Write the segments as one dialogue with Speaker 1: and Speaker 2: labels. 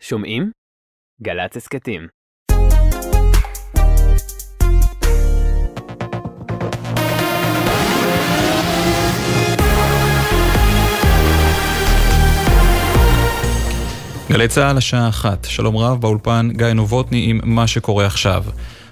Speaker 1: שומעים? גל"צ הסכתים.
Speaker 2: גלי צה"ל השעה אחת, שלום רב באולפן גיא נובוטני עם מה שקורה עכשיו.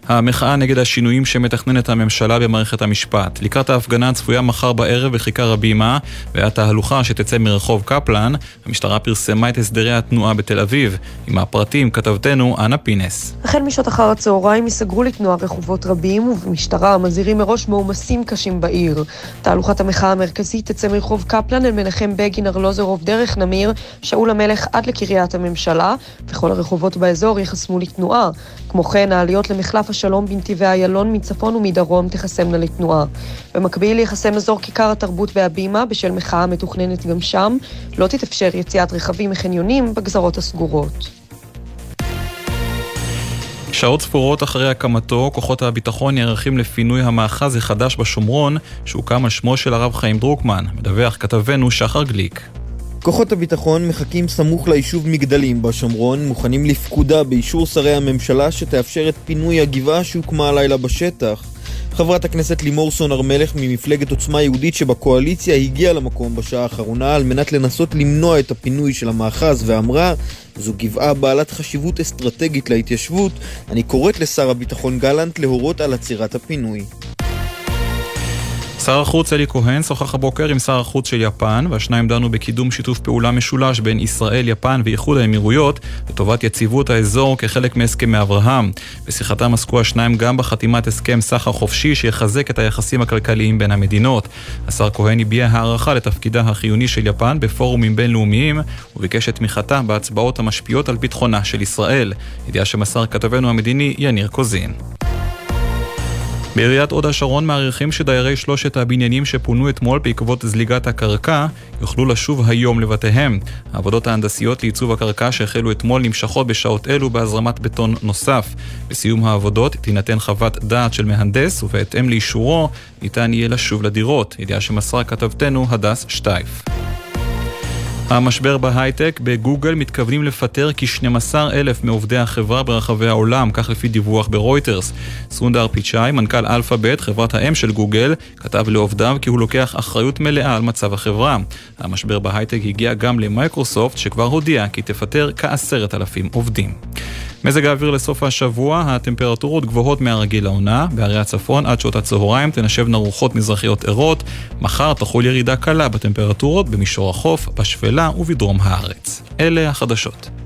Speaker 2: המחאה נגד השינויים שמתכננת הממשלה במערכת המשפט. לקראת ההפגנה הצפויה מחר בערב בכיכר הבימה והתהלוכה שתצא מרחוב קפלן, המשטרה פרסמה את הסדרי התנועה בתל אביב. עם הפרטים כתבתנו אנה פינס.
Speaker 3: החל משעות אחר הצהריים ייסגרו לתנועה רחובות רבים, ובמשטרה מזהירים מראש מעומסים קשים בעיר. תהלוכת המחאה המרכזית תצא מרחוב קפלן אל מנחם בגין ארלוזרוב דרך נמיר, שאול המלך עד לקריית הממשלה, וכל הרחובות באזור ייחסמו לתנועה. כמו כן, העליות למחלף השלום בנתיבי איילון מצפון ומדרום תיחסמנה לתנועה. במקביל ייחסם אזור כיכר התרבות בהבימה בשל מחאה מתוכננת גם שם. לא תתאפשר יציאת רכבים מחניונים בגזרות הסגורות.
Speaker 2: שעות ספורות אחרי הקמתו, כוחות הביטחון נערכים לפינוי המאחז החדש בשומרון, שהוקם על שמו של הרב חיים דרוקמן. מדווח כתבנו שחר גליק.
Speaker 4: כוחות הביטחון מחכים סמוך ליישוב מגדלים בשומרון, מוכנים לפקודה באישור שרי הממשלה שתאפשר את פינוי הגבעה שהוקמה הלילה בשטח. חברת הכנסת לימור סון הר מלך ממפלגת עוצמה יהודית שבקואליציה הגיעה למקום בשעה האחרונה על מנת לנסות למנוע את הפינוי של המאחז ואמרה זו גבעה בעלת חשיבות אסטרטגית להתיישבות, אני קוראת לשר הביטחון גלנט להורות על עצירת הפינוי.
Speaker 2: שר החוץ אלי כהן שוחח הבוקר עם שר החוץ של יפן, והשניים דנו בקידום שיתוף פעולה משולש בין ישראל, יפן ואיחוד האמירויות לטובת יציבות האזור כחלק מהסכמי אברהם. בשיחתם עסקו השניים גם בחתימת הסכם סחר חופשי שיחזק את היחסים הכלכליים בין המדינות. השר כהן הביע הערכה לתפקידה החיוני של יפן בפורומים בינלאומיים, וביקש את תמיכתה בהצבעות המשפיעות על ביטחונה של ישראל. ידיעה שמסר כתבנו המדיני יניר קוזין. בעיריית הוד השרון מעריכים שדיירי שלושת הבניינים שפונו אתמול בעקבות זליגת הקרקע יוכלו לשוב היום לבתיהם. העבודות ההנדסיות לייצוב הקרקע שהחלו אתמול נמשכות בשעות אלו בהזרמת בטון נוסף. בסיום העבודות תינתן חוות דעת של מהנדס ובהתאם לאישורו ניתן יהיה לשוב לדירות. ידיעה שמסרה כתבתנו הדס שטייף. המשבר בהייטק, בגוגל מתכוונים לפטר כ-12 אלף מעובדי החברה ברחבי העולם, כך לפי דיווח ברויטרס. סונדר פיצ'אי, מנכ"ל אלפאבית, חברת האם של גוגל, כתב לעובדיו כי הוא לוקח אחריות מלאה על מצב החברה. המשבר בהייטק הגיע גם למייקרוסופט, שכבר הודיע כי תפטר כעשרת אלפים עובדים. מזג האוויר לסוף השבוע, הטמפרטורות גבוהות מהרגיל לעונה, בערי הצפון עד שעות הצהריים תנשבנה רוחות מזרחיות ערות, מחר תחול ירידה קלה בטמפרטורות במישור החוף, בשפלה ובדרום הארץ. אלה החדשות.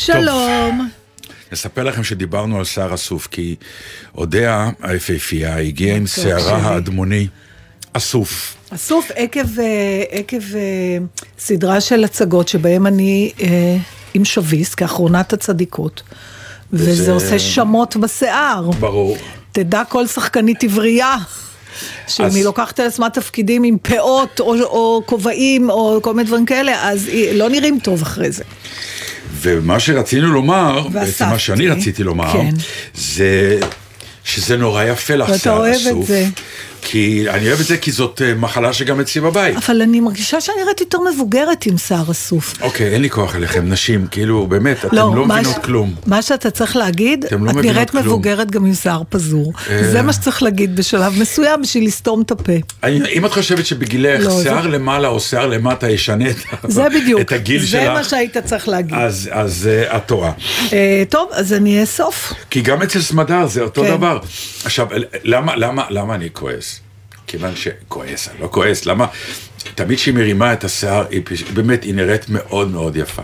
Speaker 5: שלום.
Speaker 6: נספר לכם שדיברנו על שיער אסוף, כי אודיה היפהפייה הגיעה עם שערה האדמוני אסוף.
Speaker 5: אסוף עקב, אה, עקב אה, סדרה של הצגות שבהם אני אה, עם שביס, כאחרונת הצדיקות, וזה, וזה עושה שמות בשיער.
Speaker 6: ברור.
Speaker 5: תדע כל שחקנית עברייה. שאם אז... היא לוקחת על עצמה תפקידים עם פאות או, או כובעים או כל מיני דברים כאלה, אז היא לא נראים טוב אחרי זה.
Speaker 6: ומה שרצינו לומר, בעצם מה שאני רציתי לומר, כן. זה שזה נורא יפה לך,
Speaker 5: שיער אסוף. ואתה אוהב את זה.
Speaker 6: כי אני אוהב את זה כי זאת אה, מחלה שגם אצלי בבית.
Speaker 5: אבל אני מרגישה שאני נראית יותר מבוגרת עם שיער אסוף.
Speaker 6: אוקיי, אין לי כוח אליכם, נשים, כאילו, באמת, אתן לא
Speaker 5: מה
Speaker 6: מבינות
Speaker 5: ש-
Speaker 6: כלום.
Speaker 5: מה שאתה צריך להגיד,
Speaker 6: אתם לא
Speaker 5: את נראית
Speaker 6: כלום.
Speaker 5: מבוגרת גם עם שיער פזור.
Speaker 6: אה.
Speaker 5: זה מה שצריך להגיד בשלב מסוים בשביל לסתום את הפה.
Speaker 6: אם את חושבת שבגילך
Speaker 5: לא, זה-
Speaker 6: שיער למעלה או שיער למטה ישנה את ה-
Speaker 5: זה בדיוק.
Speaker 6: את הגיל
Speaker 5: זה מה
Speaker 6: שלך,
Speaker 5: שהיית צריך להגיד.
Speaker 6: אז אז, אה, את טועה.
Speaker 5: אה, טוב, אז אני אאסוף.
Speaker 6: כי גם אצל סמדר זה אותו
Speaker 5: כן.
Speaker 6: דבר. עכשיו, למה, למה, למה אני כועס? כיוון שכועס, אני לא כועס, למה? תמיד כשהיא מרימה את השיער, היא פש- באמת, היא נראית מאוד מאוד יפה.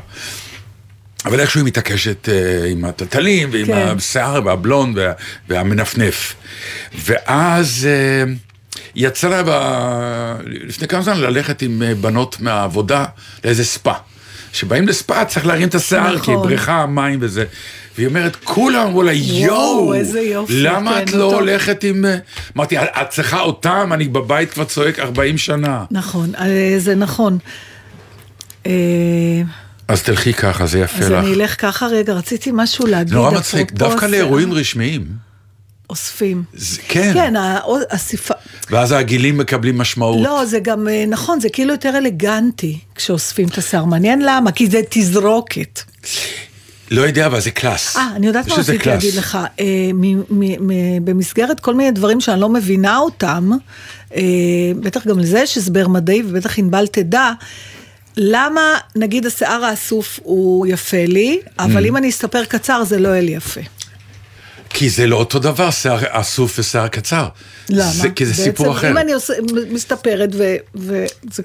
Speaker 6: אבל איכשהו היא מתעקשת אה, עם הטלטלים ועם
Speaker 5: כן.
Speaker 6: השיער והבלונד וה, והמנפנף. ואז אה, יצא לה ב... לפני כמה זמן ללכת עם אה, בנות מהעבודה לאיזה ספא. כשבאים לספא צריך להרים את השיער, כי
Speaker 5: נכון.
Speaker 6: בריכה, מים וזה. והיא אומרת, כולם אמרו לה, יואו, למה
Speaker 5: כן,
Speaker 6: את לא
Speaker 5: טוב."
Speaker 6: הולכת עם... אה, אמרתי, את צריכה אותם, אני בבית כבר צועק 40 שנה.
Speaker 5: נכון, אה, זה נכון. אה,
Speaker 6: אז תלכי ככה, זה יפה
Speaker 5: אז
Speaker 6: לך.
Speaker 5: אני אלך ככה רגע, רציתי משהו להגיד.
Speaker 6: נורא מצחיק, דווקא. לאירועים רשמיים.
Speaker 5: אוספים.
Speaker 6: זה- כן.
Speaker 5: כן, ה- הסיפה...
Speaker 6: ואז העגילים מקבלים משמעות.
Speaker 5: לא, זה גם, נכון, זה כאילו יותר אלגנטי כשאוספים את השיער. מעניין למה, כי זה תזרוקת.
Speaker 6: לא יודע, אבל זה קלאס.
Speaker 5: אה, אני יודעת מה רציתי. להגיד לך. אה, מ- מ- מ- במסגרת כל מיני דברים שאני לא מבינה אותם, אה, בטח גם לזה יש הסבר מדעי, ובטח ענבל תדע, למה נגיד השיער האסוף הוא יפה לי, אבל
Speaker 6: Mm.
Speaker 5: אם אני אספר קצר זה לא יהיה לי יפה.
Speaker 6: כי זה לא אותו דבר, שיער אסוף ושיער קצר.
Speaker 5: למה?
Speaker 6: זה, כי זה סיפור
Speaker 5: בעצם,
Speaker 6: אחר.
Speaker 5: אם אני עושה, מסתפרת ו... וזה...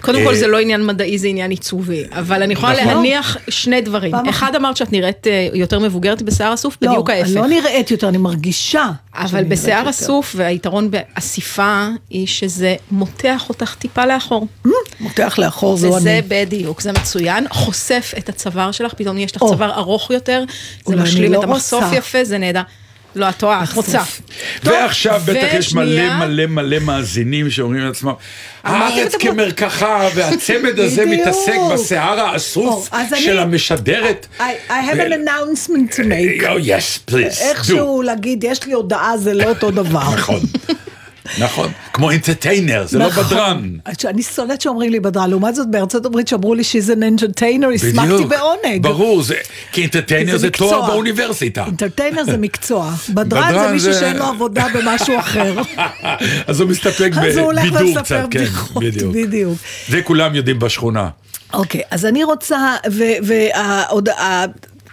Speaker 7: קודם כל
Speaker 6: אה,
Speaker 7: זה לא עניין מדעי, זה עניין עיצובי. אבל אני יכולה
Speaker 5: נכון.
Speaker 7: להניח שני דברים. אחד אמרת שאת נראית אה, יותר מבוגרת בשיער אסוף, בדיוק
Speaker 5: לא,
Speaker 7: ההפך.
Speaker 5: אני לא נראית יותר, אני מרגישה.
Speaker 7: אבל בשיער. אסוף, והיתרון באסיפה, היא שזה מותח אותך טיפה לאחור.
Speaker 5: מותח לאחור זו
Speaker 7: וזה
Speaker 5: אני.
Speaker 7: בדיוק, זה מצוין. חושף את הצוואר שלך, פתאום יש לך. צוואר ארוך יותר, זה משלים
Speaker 5: לא
Speaker 7: את המחשוף. יפה, זה נהדר. לא, את טועה, את רוצה.
Speaker 6: ועכשיו בטח יש מלא מלא מלא מאזינים שאומרים לעצמם, הארץ כמרקחה, והצמד הזה. מתעסק בשיער האסוף של המשדרת.
Speaker 5: I, have an announcement to make.
Speaker 6: Oh, yes, please, do.
Speaker 5: איכשהו להגיד, יש לי הודעה, זה לא אותו דבר.
Speaker 6: נכון, נכון, כמו אינטרטיינר, זה לא
Speaker 5: נכון.
Speaker 6: בדרן.
Speaker 5: אני שונאת שאומרים לי בדרן, לעומת זאת בארצות הברית שאמרו לי an entertainer, הסמכתי בעונג.
Speaker 6: ברור, זה- כי אינטרטיינר זה
Speaker 5: מקצוע.
Speaker 6: תואר באוניברסיטה.
Speaker 5: אינטרטיינר זה מקצוע, בדרן
Speaker 6: בדרן
Speaker 5: זה מישהו
Speaker 6: זה-
Speaker 5: שאין לו עבודה במשהו אחר.
Speaker 6: אז הוא מסתפק בבידור קצת, כן, בדיוק.
Speaker 5: בדיוק.
Speaker 6: זה כולם יודעים בשכונה.
Speaker 5: אוקיי, אז אני רוצה,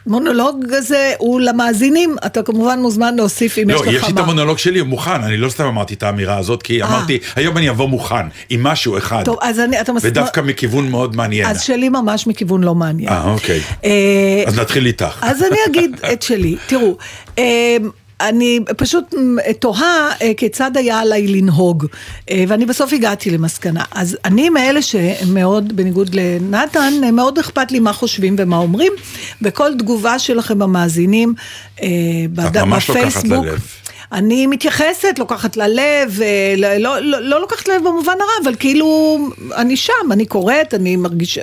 Speaker 5: והמונולוג הזה הוא למאזינים, אתה כמובן מוזמן להוסיף אם
Speaker 6: לא,
Speaker 5: יש לך
Speaker 6: יש לי את
Speaker 5: מה.
Speaker 6: המונולוג שלי, הוא מוכן, אני לא סתם אמרתי את האמירה הזאת, כי אמרתי, היום אני אבוא מוכן, עם משהו אחד,
Speaker 5: טוב, אז אני, אתה מסכים,
Speaker 6: ודווקא מכיוון מאוד מעניין.
Speaker 5: אז שלי ממש מכיוון לא מעניין.
Speaker 6: אה, אוקיי.
Speaker 5: אה,
Speaker 6: אז נתחיל איתך.
Speaker 5: אז אני אגיד את שלי. תראו, אה, אני פשוט תוהה אה, כיצד היה עליי לנהוג, אה, ואני בסוף הגעתי למסקנה. אז אני מאלה שמאוד, בניגוד לנתן, אה, מאוד אכפת לי מה חושבים ומה אומרים, וכל תגובה שלכם המאזינים
Speaker 6: לוקחת
Speaker 5: בפייסבוק. אני מתייחסת, לוקחת ללב, לא, לא, לא, לא לוקחת ללב במובן הרע, אבל כאילו, אני שם, אני קוראת, אני מרגישה...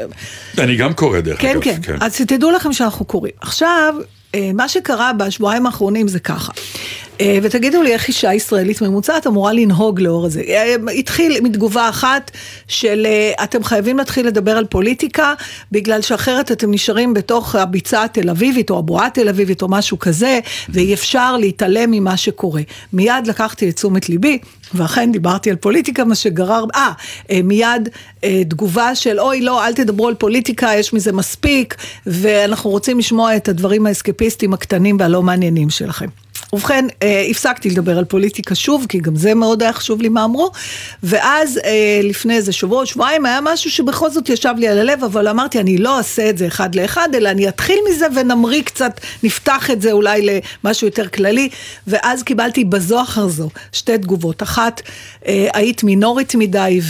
Speaker 6: אני גם קורא דרך
Speaker 5: כן,
Speaker 6: אגב.
Speaker 5: כן, אז תדעו לכם שאנחנו קוראים. עכשיו, מה שקרה בשבועיים האחרונים זה ככה. אה, ותגידו לי איך אישה ישראלית ממוצעת אמורה לנהוג לאור הזה. אה, התחיל מתגובה אחת של אה, אתם חייבים להתחיל לדבר על פוליטיקה, בגלל שאחרת אתם נשארים בתוך הביצה התל אביבית או הבועה התל אביבית או משהו כזה, ואי אפשר להתעלם ממה שקורה. מיד לקחתי לתשומת ליבי, ואכן דיברתי על פוליטיקה, מה שגרר, אה, מיד אה, תגובה של אוי לא, אל תדברו על פוליטיקה, יש מזה מספיק, ואנחנו רוצים לשמוע את הדברים האסקפיסטיים הקטנים והלא מעניינים שלכם. ובכן, אה, הפסקתי לדבר על פוליטיקה שוב, כי גם זה מאוד היה חשוב לי מה אמרו, ואז אה, לפני איזה שבוע, שבועיים, היה משהו שבכל זאת ישב לי על הלב, אבל אמרתי, אני לא אעשה את זה אחד לאחד, אלא אני אתחיל מזה ונמריא קצת, נפתח את זה אולי למשהו יותר כללי, ואז קיבלתי בזו אחר זו שתי תגובות. אחת, אה, היית מינורית מדי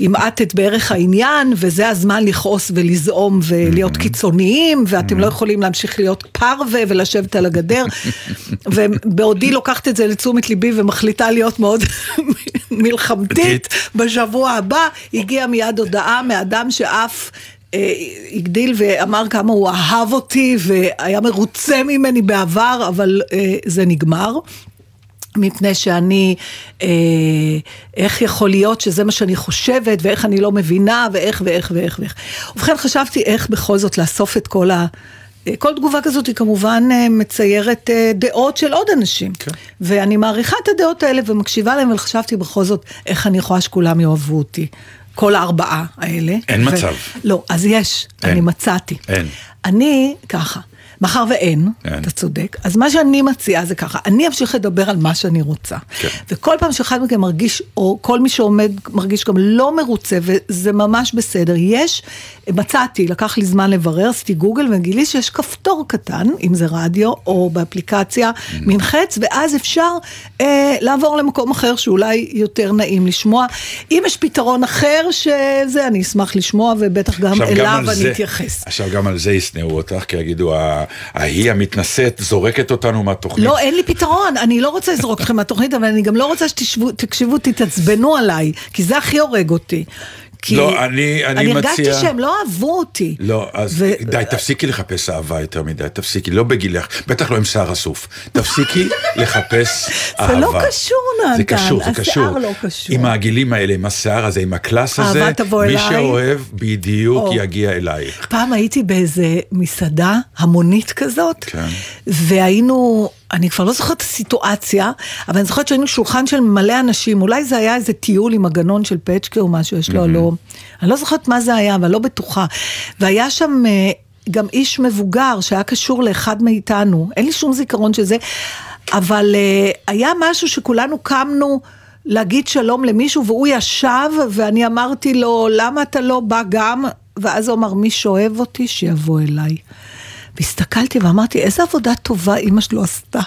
Speaker 5: והמעטת בערך העניין, וזה הזמן לכעוס ולזעום ולהיות קיצוניים, ואתם לא יכולים להמשיך להיות פרווה ולשבת על הגדר. ובעודי לוקחת את זה לתשומת ליבי ומחליטה להיות מאוד מלחמתית, בשבוע הבא הגיעה מיד הודעה מאדם שאף... אה, הגדיל ואמר כמה הוא אהב אותי והיה מרוצה ממני בעבר, אבל אה, זה נגמר. מפני שאני, אה, איך יכול להיות שזה מה שאני חושבת, ואיך אני לא מבינה, ואיך ואיך ואיך ואיך. ובכן, חשבתי איך בכל זאת לאסוף את כל ה... כל תגובה כזאת היא כמובן אה, מציירת אה, דעות של עוד אנשים. כן. ואני מעריכה את הדעות האלה ומקשיבה להם, אבל חשבתי בכל זאת, איך אני יכולה שכולם יאהבו אותי. כל הארבעה האלה.
Speaker 6: אין
Speaker 5: ו...
Speaker 6: מצב.
Speaker 5: לא, אז יש,
Speaker 6: אין.
Speaker 5: אני מצאתי.
Speaker 6: אין.
Speaker 5: אני, ככה, מאחר ואין,
Speaker 6: אין.
Speaker 5: אתה צודק, אז מה שאני מציעה זה ככה, אני אמשיך לדבר על מה שאני רוצה.
Speaker 6: כן.
Speaker 5: וכל פעם שאחד מכם מרגיש, או כל מי שעומד מרגיש גם לא מרוצה, וזה ממש בסדר, יש, מצאתי, לקח לי זמן לברר, עשיתי גוגל וגיליתי שיש כפתור קטן, אם זה רדיו או באפליקציה,
Speaker 6: Mm.
Speaker 5: מין חץ, ואז אפשר אה, לעבור למקום אחר שאולי יותר נעים לשמוע. אם יש פתרון אחר שזה, אני אשמח לשמוע, ובטח גם אליו
Speaker 6: על
Speaker 5: אני
Speaker 6: זה-
Speaker 5: אתייחס.
Speaker 6: עכשיו גם על זה ישנאו אותך, כי יגידו, "ה- ההיא המתנשאת זורקת אותנו מהתוכנית.
Speaker 5: לא, אין לי פתרון, אני לא רוצה לזרוק אתכם מהתוכנית, אבל אני גם לא רוצה שתקשיבו, תתעצבנו עליי, כי זה הכי הורג אותי. כי
Speaker 6: לא, אני- אני
Speaker 5: אני הרגשתי
Speaker 6: מציע-
Speaker 5: שהם לא אהבו אותי.
Speaker 6: לא, אז
Speaker 5: ו-
Speaker 6: די, תפסיקי לחפש אהבה יותר מדי, תפסיקי, לא בגילך, בטח לא עם שיער אסוף. תפסיקי לחפש אהבה.
Speaker 5: זה לא קשור, נתן,
Speaker 6: זה קשור, זה
Speaker 5: השיער
Speaker 6: קשור.
Speaker 5: לא קשור.
Speaker 6: עם הגילים האלה, עם השיער הזה, עם הקלאס הזה,
Speaker 5: אהבה תבוא
Speaker 6: מי
Speaker 5: אליי.
Speaker 6: שאוהב בדיוק
Speaker 5: או.
Speaker 6: יגיע אלייך.
Speaker 5: פעם הייתי באיזה מסעדה המונית כזאת,
Speaker 6: כן.
Speaker 5: והיינו, אני כבר לא זוכרת את הסיטואציה, אבל אני זוכרת שהיינו שולחן של מלא אנשים, אולי זה היה איזה טיול עם הגנון של פצ'קה או משהו, יש לו, לא, אני לא זוכרת מה זה היה, אבל לא בטוחה. והיה שם אה, גם איש מבוגר שהיה קשור לאחד מאיתנו, אין לי שום זיכרון של זה, אבל אה, היה משהו שכולנו קמנו. להגיד שלום למישהו, והוא ישב, ואני אמרתי לו, למה אתה לא בא גם? ואז הוא אמר, מי שאוהב אותי, שיבוא אליי. והסתכלתי ואמרתי, איזה עבודה טובה אימא שלו עשתה.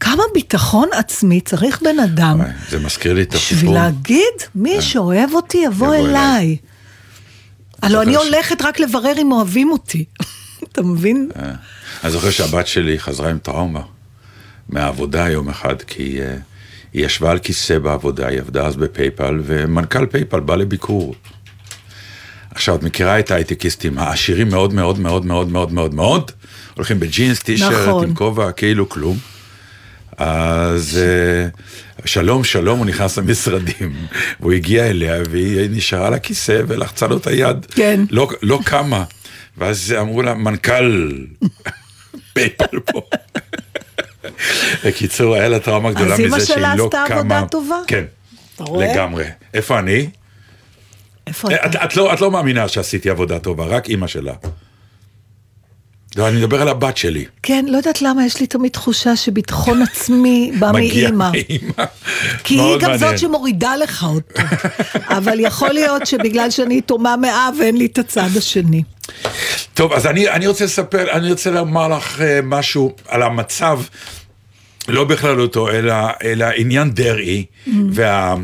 Speaker 5: כמה ביטחון עצמי צריך בן אדם
Speaker 6: זה מזכיר לי את
Speaker 5: בשביל
Speaker 6: הסיפור.
Speaker 5: להגיד, מי שאוהב אותי יבוא
Speaker 6: יבוא אליי.
Speaker 5: אליי. הלו אני הולכת רק לברר אם אוהבים אותי. אתה מבין?
Speaker 6: אה. אני זוכר שהבת שלי חזרה עם טראומה מהעבודה יום אחד, כי אה, היא ישבה על כיסא בעבודה, היא עבדה אז בפייפל, ומנכ"ל פייפל בא לביקור. עכשיו, את מכירה את ההייטקיסטים, העשירים מאוד מאוד מאוד מאוד מאוד מאוד מאוד, הולכים בג'ינס, טישרט,
Speaker 5: נכון.
Speaker 6: עם כובע, כאילו כלום. אז אה, שלום, שלום, הוא נכנס למשרדים, והוא הגיע אליה, והיא נשארה על הכיסא ולחצה לו את היד.
Speaker 5: כן.
Speaker 6: לא, לא קמה. ואז אמרו לה, מנכ"ל פייפל פה. בקיצור, היה לה טראומה גדולה
Speaker 5: אז
Speaker 6: מזה שהיא
Speaker 5: שלה
Speaker 6: לא
Speaker 5: עשתה
Speaker 6: קמה.
Speaker 5: עבודה טובה?
Speaker 6: כן? לגמרי. איפה אני?
Speaker 5: איפה
Speaker 6: את,
Speaker 5: אתה?
Speaker 6: את, לא, את לא מאמינה שעשיתי עבודה טובה, רק אימא שלה. לא, אני מדבר על הבת שלי.
Speaker 5: כן, לא יודעת למה יש לי תמיד תחושה שביטחון עצמי בא מאימא. כי היא גם
Speaker 6: מעניין.
Speaker 5: זאת שמורידה לך אותו. אבל יכול להיות שבגלל שאני יתומה מאב ואין לי את הצד השני.
Speaker 6: טוב, אז אני, אני רוצה לספר, אני רוצה לומר לך אה, משהו על המצב, לא בכללותו, אלא, אלא עניין דרעי וה,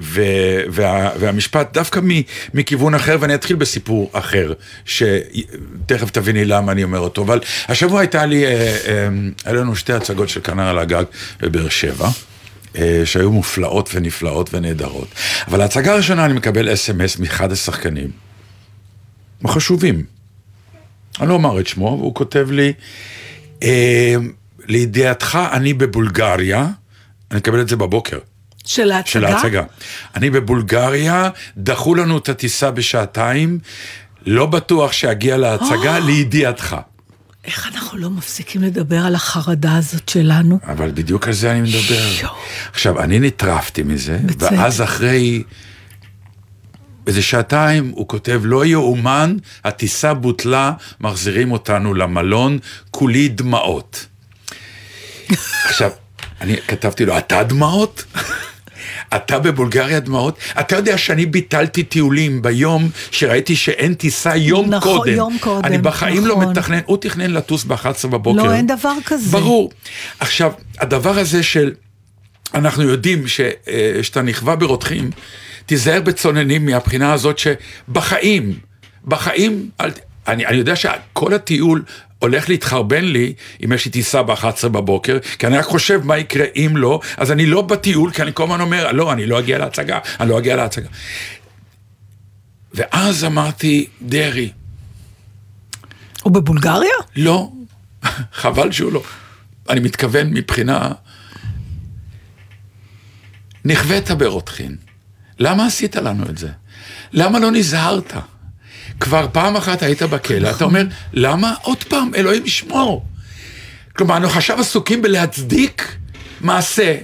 Speaker 6: ו, וה, והמשפט דווקא מ, מכיוון אחר, ואני אתחיל בסיפור אחר, שתכף תביני למה אני אומר אותו, אבל השבוע הייתה לי, אה, אה, היה לנו שתי הצגות של כנר על הגג בבאר שבע. אה, שהיו מופלאות ונפלאות ונהדרות. אבל ההצגה הראשונה אני מקבל אס.אם.אס מאחד השחקנים, החשובים. אני לא אומר את שמו, והוא כותב לי, אה, לידיעתך, אני בבולגריה, אני מקבל את זה בבוקר.
Speaker 5: של ההצגה?
Speaker 6: של ההצגה. אני בבולגריה, דחו לנו את הטיסה בשעתיים, לא בטוח שאגיע להצגה, לידיעתך.
Speaker 5: איך אנחנו לא מפסיקים לדבר על החרדה הזאת שלנו?
Speaker 6: אבל בדיוק על זה אני מדבר.
Speaker 5: יואו.
Speaker 6: עכשיו, אני נטרפתי מזה,
Speaker 5: בצדק.
Speaker 6: ואז אחרי איזה שעתיים הוא כותב, לא יאומן, הטיסה בוטלה, מחזירים אותנו למלון, כולי דמעות. עכשיו, אני כתבתי לו, אתה דמעות? אתה בבולגריה דמעות? אתה יודע שאני ביטלתי טיולים ביום שראיתי שאין טיסה יום
Speaker 5: נכון,
Speaker 6: קודם.
Speaker 5: יום קודם,
Speaker 6: אני בחיים לא
Speaker 5: נכון.
Speaker 6: מתכנן, הוא תכנן לטוס ב-11 בבוקר.
Speaker 5: לא, אין דבר כזה.
Speaker 6: ברור. עכשיו, הדבר הזה של, אנחנו יודעים ש, אה, נכווה ברותחים, תיזהר בצוננים מהבחינה הזאת שבחיים, בחיים, אני, אני יודע שכל הטיול הולך להתחרבן לי אם יש לי טיסה ב-11 בבוקר, כי אני רק חושב מה יקרה אם לא, אז אני לא בטיול, כי אני כל הזמן אומר, לא, אני לא אגיע להצגה, אני לא אגיע להצגה. ואז אמרתי, דרעי,
Speaker 5: הוא בבולגריה?
Speaker 6: לא, חבל שהוא לא. אני מתכוון מבחינה נכווית ברותחין. למה עשית לנו את זה? למה לא נזהרת? כבר פעם אחת היית בכלא, אתה אומר, למה עוד פעם, אלוהים ישמור? כלומר, אנחנו עכשיו עסוקים בלהצדיק מעשה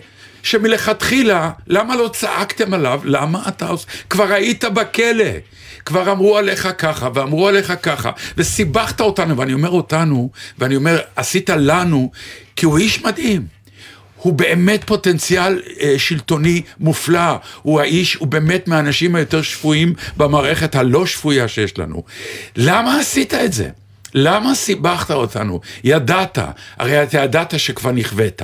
Speaker 6: שמלכתחילה, למה לא צעקתם עליו? למה אתה עושה? כבר היית בכלא. כבר אמרו עליך ככה, ואמרו עליך ככה, וסיבכת אותנו, ואני אומר אותנו, ואני אומר, עשית לנו, כי הוא איש מדהים. הוא באמת פוטנציאל אה, שלטוני מופלא, הוא האיש, הוא באמת מהאנשים היותר שפויים במערכת הלא שפויה שיש לנו. למה עשית את זה? למה סיבכת אותנו? ידעת, הרי אתה ידעת שכבר נכווית.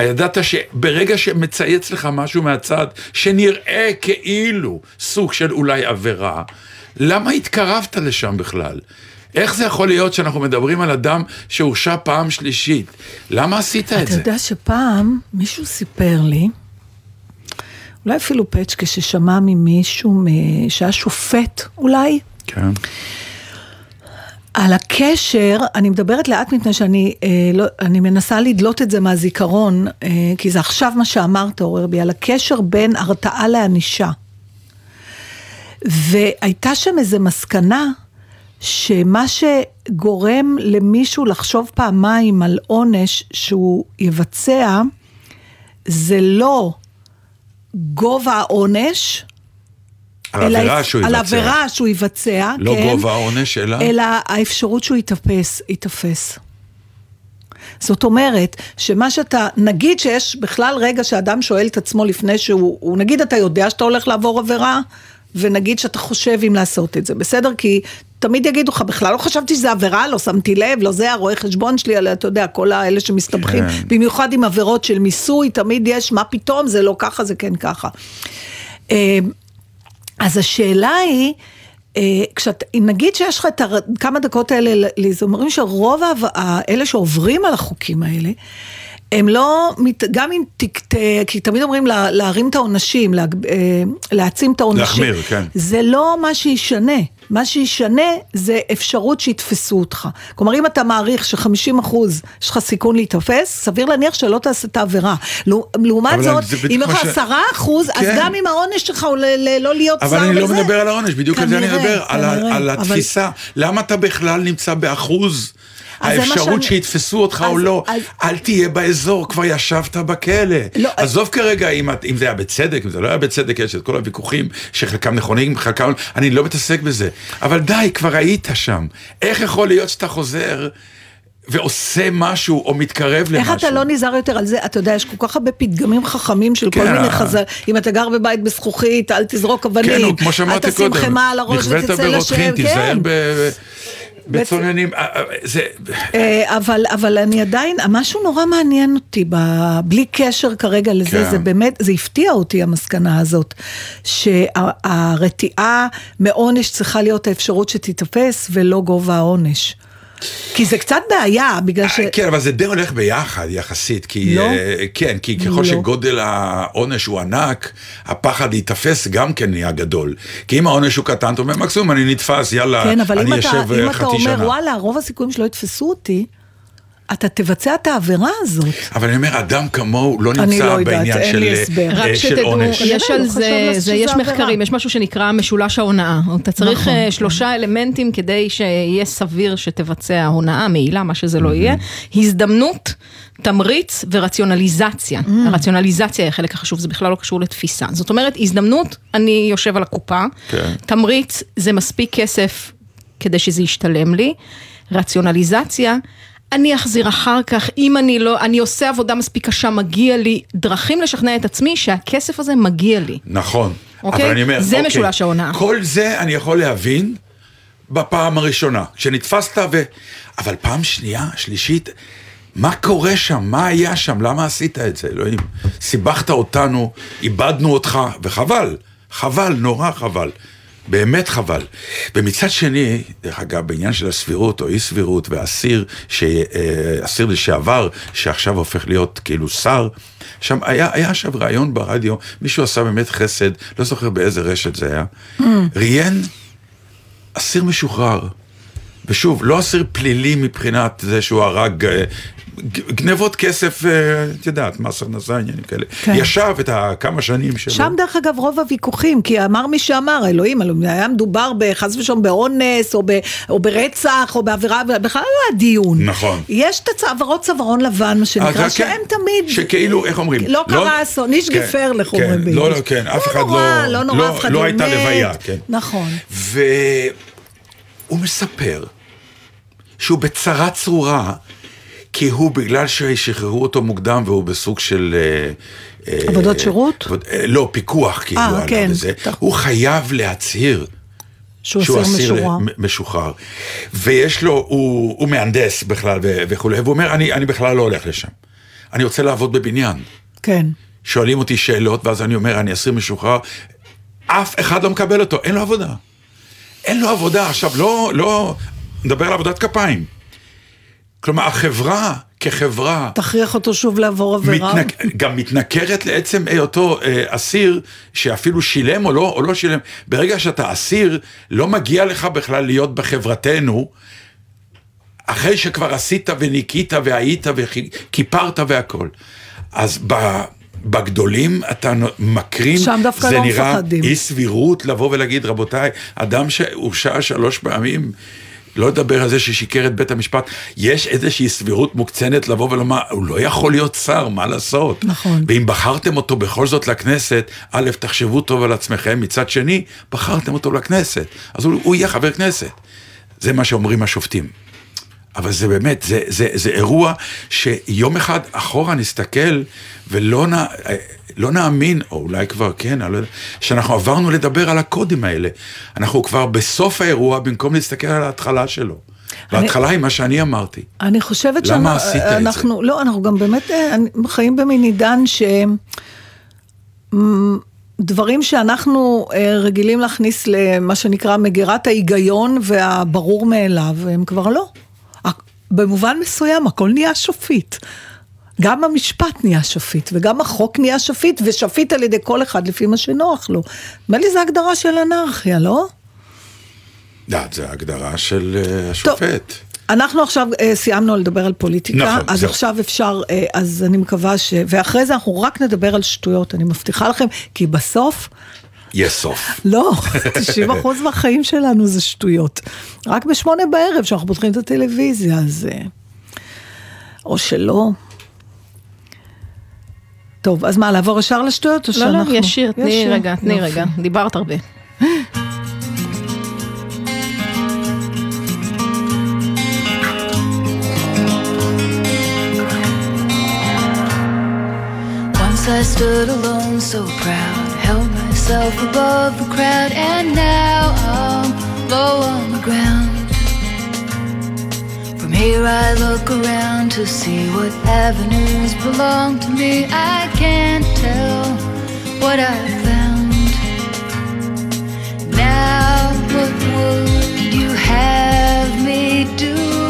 Speaker 6: ידעת שברגע שמצייץ לך משהו מהצד, שנראה כאילו סוג של אולי עבירה, למה התקרבת לשם בכלל? איך זה יכול להיות שאנחנו מדברים על אדם שהורשע פעם שלישית? למה עשית את
Speaker 5: אתה
Speaker 6: זה?
Speaker 5: יודע שפעם מישהו סיפר לי, אולי אפילו פצ'קה ששמע ממישהו שהיה שופט אולי,
Speaker 6: כן.
Speaker 5: על הקשר, אני מדברת לאט מפני שאני אה, לא, אני מנסה לדלות את זה מהזיכרון, אה, כי זה עכשיו מה שאמרת, עורר בי, על הקשר בין הרתעה לענישה. והייתה שם איזו מסקנה, שמה שגורם למישהו לחשוב פעמיים על עונש שהוא יבצע, זה לא גובה העונש,
Speaker 6: על עבירה שהוא
Speaker 5: על
Speaker 6: יבצע.
Speaker 5: עבירה שהוא יבצע,
Speaker 6: לא
Speaker 5: כן,
Speaker 6: גובה העונש, אלא...
Speaker 5: אלא האפשרות שהוא ייתפס, ייתפס. זאת אומרת, שמה שאתה, נגיד שיש בכלל רגע שאדם שואל את עצמו לפני שהוא, הוא, נגיד אתה יודע שאתה הולך לעבור עבירה, ונגיד שאתה חושב אם לעשות את זה, בסדר? כי תמיד יגידו לך, בכלל לא חשבתי שזה עבירה, לא שמתי לב, לא זה הרואה חשבון שלי, אלא אתה יודע, כל האלה שמסתבכים,
Speaker 6: כן.
Speaker 5: במיוחד עם עבירות של מיסוי, תמיד יש, מה פתאום, זה לא ככה, זה כן ככה. אה, אז השאלה היא, אה, כשאת, נגיד שיש לך את הר- כמה דקות האלה, זה אומרים שרוב האלה שעוברים על החוקים האלה, הם לא, גם אם כי תמיד אומרים לה, להרים את העונשים, להג- אה, להעצים את העונשים.
Speaker 6: להחמיר, כן.
Speaker 5: זה לא מה שישנה. מה שישנה זה אפשרות שיתפסו אותך. כלומר, אם אתה מעריך ש-50 אחוז יש לך סיכון להיתפס, סביר להניח שלא תעשה את העבירה. לעו- לעומת
Speaker 6: אבל
Speaker 5: זאת, אם יש לך
Speaker 6: ש-
Speaker 5: 10 אחוז, אז
Speaker 6: כן.
Speaker 5: גם אם העונש שלך הוא ל- ל- לא להיות שר
Speaker 6: אבל
Speaker 5: וזה...
Speaker 6: אני לא מדבר על העונש, בדיוק על זה אני
Speaker 5: כנראה,
Speaker 6: מדבר, על ה-
Speaker 5: כנראה,
Speaker 6: על
Speaker 5: אבל-
Speaker 6: התפיסה. למה אתה בכלל נמצא באחוז? האפשרות
Speaker 5: שאני-
Speaker 6: שיתפסו אותך או
Speaker 5: אז-
Speaker 6: לא,
Speaker 5: אז-
Speaker 6: אל תהיה באזור, כבר ישבת בכלא.
Speaker 5: לא,
Speaker 6: עזוב כרגע אם את- אם זה היה בצדק, אם זה לא היה בצדק, יש את כל הוויכוחים שחלקם נכונים, חלקם... אני לא מתעסק בזה. אבל די, כבר היית שם. איך יכול להיות שאתה חוזר ועושה משהו או מתקרב למשהו?
Speaker 5: איך אתה לא נזהר יותר על זה? אתה יודע, יש כל כך הרבה פתגמים חכמים של כל
Speaker 6: כן,
Speaker 5: מיני
Speaker 6: ה-
Speaker 5: חז"ל. אם אתה גר בבית בזכוכית, אל תזרוק אבנים.
Speaker 6: כן, כמו שאמרתי
Speaker 5: אל תשים
Speaker 6: קודם,
Speaker 5: חמאה על הראש
Speaker 6: נכווית
Speaker 5: ותצא
Speaker 6: ברותחין,
Speaker 5: לשם.
Speaker 6: תיזהר
Speaker 5: כן.
Speaker 6: ב- בצוננים. אה, אה, זה...
Speaker 5: אה, אבל, אבל אני עדיין, משהו נורא מעניין אותי, ב, בלי קשר כרגע לזה,
Speaker 6: כן.
Speaker 5: זה באמת, זה הפתיע אותי המסקנה הזאת, שהרתיעה מעונש צריכה להיות האפשרות שתיתפס ולא גובה העונש. כי זה קצת בעיה, בגלל ש...
Speaker 6: כן, אבל זה די הולך ביחד יחסית, כי...
Speaker 5: לא?
Speaker 6: אה, כן, כי ככל
Speaker 5: לא.
Speaker 6: שגודל העונש הוא ענק, הפחד להיתפס גם כן נהיה גדול. כי אם העונש הוא קטן, אתה אומר, מקסימום אני נתפס, יאללה,
Speaker 5: כן, אבל אם
Speaker 6: אני
Speaker 5: אתה,
Speaker 6: אשב
Speaker 5: אם
Speaker 6: אה,
Speaker 5: אתה
Speaker 6: חצי
Speaker 5: אומר,
Speaker 6: שנה.
Speaker 5: וואלה, רוב הסיכויים שלא יתפסו אותי, אתה תבצע את העבירה הזאת.
Speaker 6: אבל אני אומר, אדם כמוהו לא
Speaker 5: אני
Speaker 6: נמצא
Speaker 5: לא יודעת,
Speaker 6: בעניין
Speaker 5: אין
Speaker 6: של,
Speaker 5: לי הסבר.
Speaker 6: אה,
Speaker 7: רק שתדעו. יש על זה, זה יש. מחקרים, יש משהו שנקרא משולש ההונאה. אתה צריך
Speaker 5: נכון,
Speaker 7: אה. שלושה אלמנטים כדי שיהיה סביר שתבצע הונאה, מעילה, מה שזה לא יהיה. הזדמנות, תמריץ ורציונליזציה.
Speaker 5: Mm.
Speaker 7: הרציונליזציה היא החלק החשוב, זה בכלל לא קשור לתפיסה. זאת אומרת, הזדמנות, אני יושב על הקופה.
Speaker 6: כן.
Speaker 7: תמריץ, זה מספיק כסף כדי שזה ישתלם לי. רציונליזציה, אני אחזיר אחר כך, אם אני לא, אני עושה עבודה מספיק קשה, מגיע לי דרכים לשכנע את עצמי שהכסף הזה מגיע לי.
Speaker 6: נכון.
Speaker 7: אוקיי?
Speaker 6: אבל אני אומר,
Speaker 7: זה
Speaker 6: אוקיי,
Speaker 7: משולש ההונאה.
Speaker 6: כל זה אני יכול להבין בפעם הראשונה, כשנתפסת ו... אבל פעם שנייה, שלישית, מה קורה שם? מה היה שם? למה עשית את זה, אלוהים? סיבכת אותנו, איבדנו אותך, וחבל, חבל, נורא חבל. באמת חבל. ומצד שני, דרך אגב, בעניין של הסבירות או אי סבירות, ואסיר, ש- אה, אסיר לשעבר, שעכשיו הופך להיות כאילו שר, שם היה, היה עכשיו ראיון ברדיו, מישהו עשה באמת חסד, לא זוכר באיזה רשת זה היה, ראיין אסיר משוחרר, ושוב, לא אסיר פלילי מבחינת זה שהוא הרג אה, גנבות כסף, אה, את יודעת, מס הכנסה, עניינים כאלה.
Speaker 5: כן.
Speaker 6: ישב את הכמה שנים שלו.
Speaker 5: שם דרך אגב רוב הוויכוחים, כי אמר מי שאמר, אלוהים, היה מדובר בחס ושלום באונס, או, ב, או ברצח, או בעבירה, בכלל לא היה דיון.
Speaker 6: נכון.
Speaker 5: יש את הצווארות צווארון לבן, מה שנקרא,
Speaker 6: אז רק-
Speaker 5: שהם תמיד...
Speaker 6: שכאילו, איך אומרים?
Speaker 5: לא קרה אסון, איש
Speaker 6: כן,
Speaker 5: גפר, איך
Speaker 6: כן,
Speaker 5: אומרים ביידיש.
Speaker 6: לא, לא, כן, אף אחד
Speaker 5: נורא,
Speaker 6: לא...
Speaker 5: לא נורא, אף אחד
Speaker 6: לא
Speaker 5: לא
Speaker 6: הייתה
Speaker 5: מת.
Speaker 6: לוויה, כן.
Speaker 5: נכון.
Speaker 6: והוא מספר שהוא בצרה צרורה, כי הוא, בגלל ששחררו אותו מוקדם והוא בסוג של... אה, אה,
Speaker 5: עבודות שירות?
Speaker 6: עבוד- אה, לא, פיקוח כאילו
Speaker 5: אה,
Speaker 6: עליו
Speaker 5: כן.
Speaker 6: וזה. הוא חייב להצהיר.
Speaker 5: שהוא אסיר משוחרר.
Speaker 6: ויש לו, הוא, הוא מהנדס בכלל וכולי, והוא אומר, אני, אני בכלל לא הולך לשם. אני רוצה לעבוד בבניין.
Speaker 5: כן.
Speaker 6: שואלים אותי שאלות, ואז אני אומר, אני אסיר משוחרר. אף אחד לא מקבל אותו, אין לו עבודה. אין לו עבודה. עכשיו, לא, לא, נדבר על עבודת כפיים. כלומר, החברה כחברה...
Speaker 5: תכריח אותו שוב לעבור עבירה.
Speaker 6: מתנק... גם מתנכרת לעצם היותו אה, אסיר, שאפילו שילם או לא, או לא שילם. ברגע שאתה אסיר, לא מגיע לך בכלל להיות בחברתנו, אחרי שכבר עשית וניקית והיית וכיפרת והכל. אז ב... בגדולים אתה מקרין,
Speaker 5: שם דווקא
Speaker 6: זה
Speaker 5: לא
Speaker 6: נראה
Speaker 5: מפחדים.
Speaker 6: אי סבירות לבוא ולהגיד, רבותיי, אדם שהורשע שלוש פעמים, לא לדבר על זה ששיקר את בית המשפט, יש איזושהי סבירות מוקצנת לבוא ולומר, הוא לא יכול להיות שר, מה לעשות?
Speaker 5: נכון.
Speaker 6: ואם בחרתם אותו בכל זאת לכנסת, א', תחשבו טוב על עצמכם, מצד שני, בחרתם אותו לכנסת, אז הוא, הוא יהיה חבר כנסת. זה מה שאומרים השופטים. אבל זה באמת, זה, זה, זה אירוע שיום אחד אחורה נסתכל ולא נ, לא נאמין, או אולי כבר כן, אני לא יודע, שאנחנו עברנו לדבר על הקודים האלה. אנחנו כבר בסוף האירוע, במקום להסתכל על ההתחלה שלו. וההתחלה היא מה שאני אמרתי.
Speaker 5: אני חושבת
Speaker 6: למה עשית את זה?
Speaker 5: שאנחנו, לא, אנחנו גם באמת אה, חיים במין עידן ש... דברים שאנחנו אה, רגילים להכניס למה שנקרא מגירת ההיגיון והברור מאליו, הם כבר לא. במובן מסוים הכל נהיה שפיט. גם המשפט נהיה שפיט, וגם החוק נהיה שפיט, ושפיט על ידי כל אחד לפי מה שנוח לו. נדמה לי זו הגדרה של אנרכיה, לא?
Speaker 6: לא, זה ההגדרה של אה, השופט.
Speaker 5: אנחנו עכשיו אה, סיימנו לדבר על פוליטיקה,
Speaker 6: נכון,
Speaker 5: אז
Speaker 6: זהו.
Speaker 5: עכשיו אפשר, אה, אז אני מקווה ש... ואחרי זה אנחנו רק נדבר על שטויות, אני מבטיחה לכם, כי בסוף,
Speaker 6: יש סוף.
Speaker 5: לא, 90% מהחיים שלנו זה שטויות. רק בשמונה בערב, כשאנחנו פותחים את הטלוויזיה, אז... אה, או שלא. טוב, אז מה, לעבור ישר לשטויות או
Speaker 7: לא,
Speaker 5: שאנחנו...
Speaker 7: לא, יש שיר, תני? רגע, תני
Speaker 5: יופי.
Speaker 7: רגע, דיברת הרבה.
Speaker 8: Once I stood alone, so proud, held myself above the crowd, and now I'm low on the ground. Here I look around to see what avenues belong to me. I can't tell what I found. Now, what would you have me do?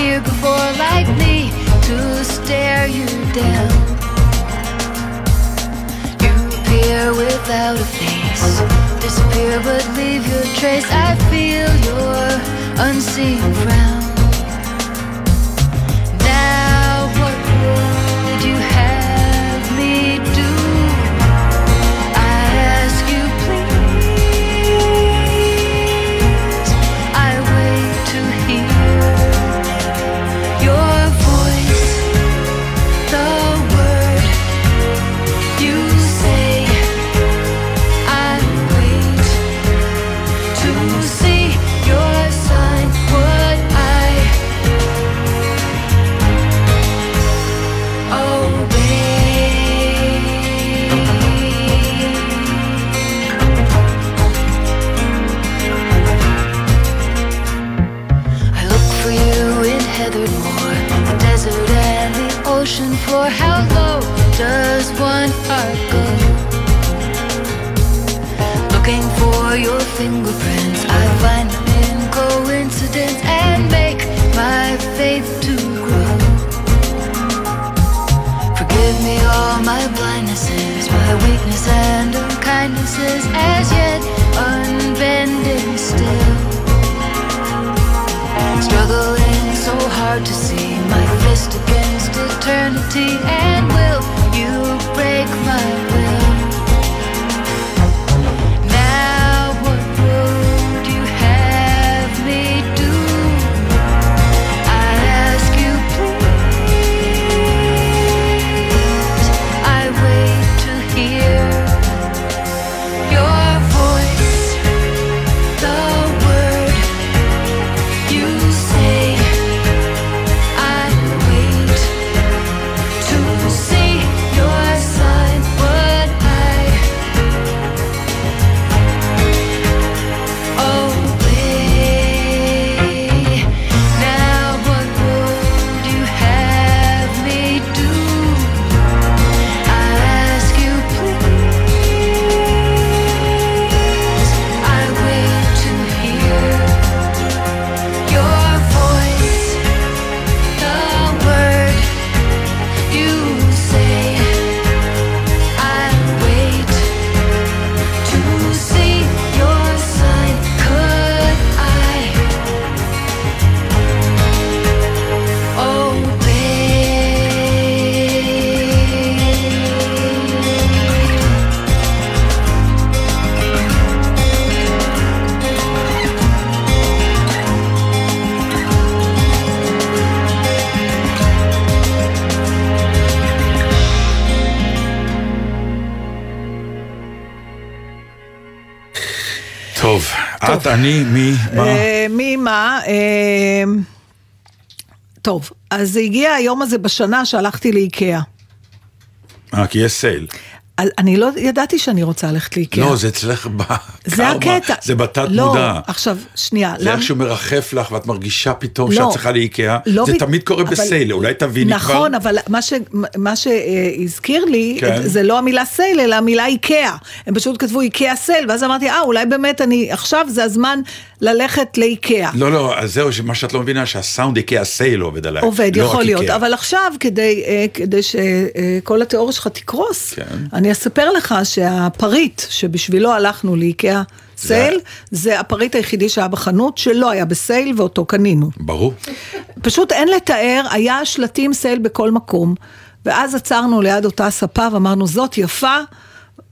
Speaker 8: Here before, like me, to stare you down. You appear without a face, disappear but leave your trace. I feel your unseen frown.
Speaker 6: אני, מי, מה?
Speaker 5: אה, מי מה? אה, טוב, אז הגיע היום הזה בשנה שהלכתי לאיקאה.
Speaker 6: אה, כי יש סייל.
Speaker 5: אני לא ידעתי שאני רוצה ללכת לאיקאה.
Speaker 6: לא, זה אצלך בקרמה.
Speaker 5: זה הקטע.
Speaker 6: זה בתת
Speaker 5: לא,
Speaker 6: מודע.
Speaker 5: עכשיו, שנייה.
Speaker 6: זה
Speaker 5: למה-
Speaker 6: איכשהו מרחף לך ואת מרגישה פתאום
Speaker 5: לא.
Speaker 6: שאת צריכה לאיקאה.
Speaker 5: לא
Speaker 6: זה
Speaker 5: ב-
Speaker 6: תמיד קורה
Speaker 5: אבל-
Speaker 6: בסייל, אולי תביני כבר.
Speaker 5: נכון, אבל מה ש- מה שהזכיר לי,
Speaker 6: כן.
Speaker 5: זה לא המילה סייל, אלא המילה איקאה. הם פשוט כתבו איקאה sale, ואז אמרתי, אה, אולי באמת אני, עכשיו זה הזמן ללכת לאיקאה.
Speaker 6: לא, לא, אז זהו, מה שאת לא מבינה, שהסאונד איקאה sale עובד עליי.
Speaker 5: עובד,
Speaker 6: לא
Speaker 5: יכול להיות,
Speaker 6: איקאה.
Speaker 5: אבל עכשיו כדי, אה, כדי שכל התיאוריה שלך תקרוס,
Speaker 6: כן.
Speaker 5: אני אספר לך שהפריט שבשבילו הלכנו לאיקאה sale, זה הפריט היחידי שהיה בחנות שלא היה ב sale ואותו קנינו.
Speaker 6: ברור.
Speaker 5: פשוט אין לתאר, היה שלטים sale בכל מקום, ואז עצרנו ליד אותה ספה ואמרנו, זאת יפה.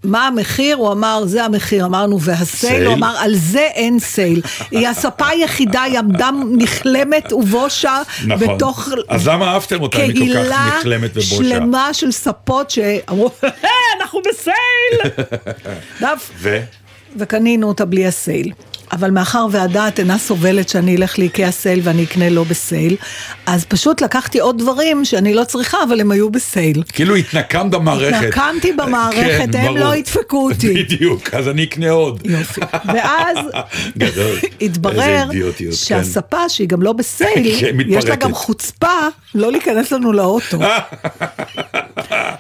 Speaker 5: מה המחיר? הוא אמר, זה המחיר. אמרנו, וה
Speaker 6: sale? sale?
Speaker 5: הוא אמר, על זה אין sale. היא הספה היחידה, היא עמדה נכלמת ובושה
Speaker 6: נכון.
Speaker 5: בתוך
Speaker 6: אז למה אהבתם אותה אם היא כל כך
Speaker 5: קהילה
Speaker 6: נכלמת ובושה?
Speaker 5: שלמה של ספות שאמרו, "היי, אנחנו ב sale!
Speaker 6: ו?
Speaker 5: וקנינו אותה בלי ה sale. אבל מאחר והדעת אינה סובלת שאני אלך לאיקאה sale ואני אקנה לא ב sale, אז פשוט לקחתי עוד דברים שאני לא צריכה, אבל הם היו בסייל.
Speaker 6: כאילו התנקמת במערכת.
Speaker 5: התנקמתי במערכת,
Speaker 6: כן,
Speaker 5: הם
Speaker 6: ברור.
Speaker 5: לא ידפקו אותי.
Speaker 6: בדיוק, אז אני אקנה עוד.
Speaker 5: יופי. ואז. התברר
Speaker 6: כן.
Speaker 5: שהספה שהיא גם לא בסייל,
Speaker 6: כן,
Speaker 5: יש לה. גם חוצפה לא להיכנס לנו לאוטו.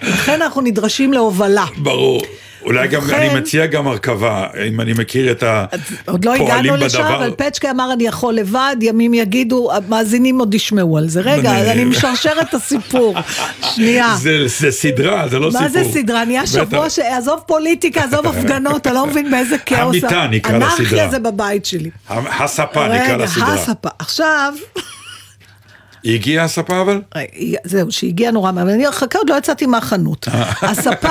Speaker 5: לכן אנחנו נדרשים להובלה.
Speaker 6: ברור. אולי גם, אני מציע גם הרכבה, אם אני מכיר את
Speaker 5: עוד לא
Speaker 6: הפועלים
Speaker 5: הגענו לשם,
Speaker 6: בדבר.
Speaker 5: אבל פצ'קה אמר אני יכול לבד, ימים יגידו, המאזינים עוד ישמעו על זה. רגע,
Speaker 6: אני-
Speaker 5: משרשר את הסיפור. שנייה.
Speaker 6: זה, זה סדרה, זה לא סיפור.
Speaker 5: מה זה סדרה? נהיה. שבוע ש... עזוב פוליטיקה, עזוב הפגנות, אתה לא מבין באיזה כאוס.
Speaker 6: המיטה נקרא
Speaker 5: אנרכיה
Speaker 6: לסדרה.
Speaker 5: זה בבית שלי.
Speaker 6: הספה נקרא
Speaker 5: רגע,
Speaker 6: לסדרה.
Speaker 5: הספה. עכשיו,
Speaker 6: הגיעה הספה אבל?
Speaker 5: זהו, שהגיע נורא מהר, אני חכה, עוד לא יצאתי מהחנות. הספה,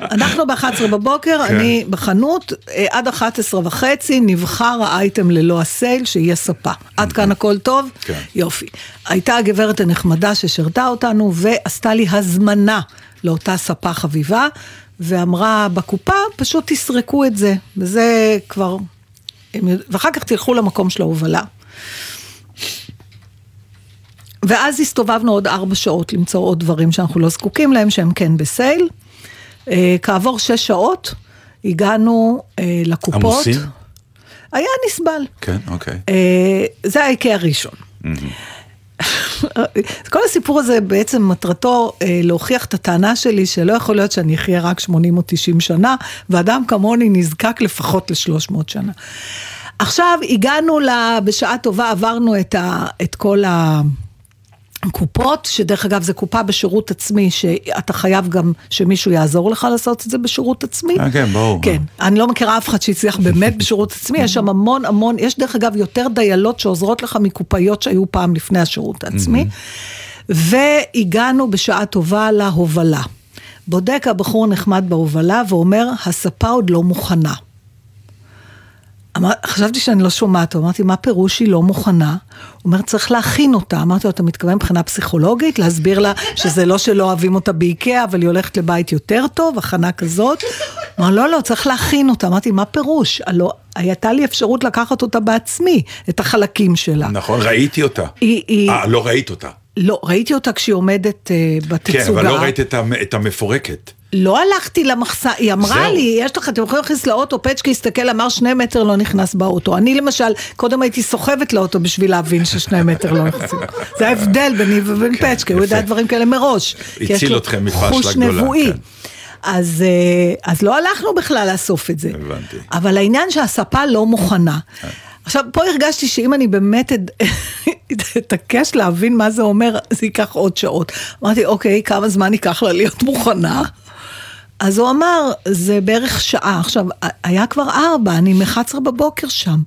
Speaker 5: אנחנו ב-11 בבוקר,
Speaker 6: כן.
Speaker 5: אני בחנות, אה, עד 11 וחצי נבחר האייטם ללא הסייל, שהיא הספה. עד כאן הכל טוב?
Speaker 6: כן.
Speaker 5: יופי. הייתה הגברת הנחמדה ששירתה אותנו, ועשתה לי הזמנה לאותה ספה חביבה, ואמרה, בקופה פשוט תסרקו את זה, וזה כבר... ואחר כך תלכו למקום של ההובלה. ואז הסתובבנו עוד ארבע שעות למצוא עוד דברים שאנחנו לא זקוקים להם, שהם כן בסייל. אה, כעבור שש שעות הגענו אה, לקופות.
Speaker 6: עמוסים?
Speaker 5: היה נסבל.
Speaker 6: כן, אוקיי.
Speaker 5: אה, זה האיקאה הראשון. כל הסיפור הזה בעצם מטרתו אה, להוכיח את הטענה שלי שלא יכול להיות שאני אחיה רק 80 או 90 שנה, ואדם כמוני נזקק לפחות ל-300 שנה. עכשיו הגענו, לה, בשעה טובה עברנו את, ה, את כל ה... קופות, שדרך אגב זה קופה בשירות עצמי, שאתה חייב גם שמישהו יעזור לך לעשות את זה בשירות עצמי.
Speaker 6: אה, כן, ברור.
Speaker 5: כן, אני לא מכירה אף אחד שהצליח באמת בשירות עצמי, יש שם המון המון, יש דרך אגב יותר דיילות שעוזרות לך מקופאיות שהיו פעם לפני השירות העצמי. והגענו בשעה טובה להובלה. בודק הבחור נחמד בהובלה ואומר, הספה עוד לא מוכנה. אמר, חשבתי שאני לא שומעת, אמרתי, מה פירוש היא לא מוכנה? הוא אומר, צריך להכין אותה. אמרתי לו, אתה מתכוון מבחינה פסיכולוגית? להסביר לה שזה לא שלא אוהבים אותה באיקאה, אבל היא הולכת לבית יותר טוב, הכנה כזאת? אמר, לא, לא, צריך להכין אותה. אמרתי, מה פירוש? הלא, הייתה לי אפשרות לקחת אותה בעצמי, את החלקים שלה.
Speaker 6: נכון, ראיתי אותה.
Speaker 5: היא, היא,
Speaker 6: אה, לא ראית אותה.
Speaker 5: לא, ראיתי אותה כשהיא עומדת אה,
Speaker 6: כן,
Speaker 5: בתצוגה.
Speaker 6: אבל לא ראית את המפורקת.
Speaker 5: לא הלכתי למחסן, היא אמרה
Speaker 6: זהו.
Speaker 5: לי, יש לך, אתם יכולים להכניס לאוטו, פצ'קי הסתכל, אמר שני מטר לא נכנס באוטו. אני למשל, קודם הייתי סוחבת לאוטו בשביל להבין ששני מטר לא נכנסים. זה ההבדל ביני ובין פצ'קי, הוא יודע. דברים כאלה מראש.
Speaker 6: הציל אתכם מפשלה
Speaker 5: חוש
Speaker 6: גדולה,
Speaker 5: נבואי.
Speaker 6: כן.
Speaker 5: אז, אה, אז לא הלכנו בכלל לאסוף את זה.
Speaker 6: הבנתי.
Speaker 5: אבל העניין שהספה לא מוכנה. עכשיו, פה הרגשתי שאם אני באמת אתעקש להבין מה זה אומר, זה ייקח עוד שעות. אמרתי, אוקיי, כמה זמן ייקח לה להיות מוכנה? אז הוא אמר, זה בערך שעה. עכשיו, היה כבר ארבע, אני מ-11 בבוקר שם.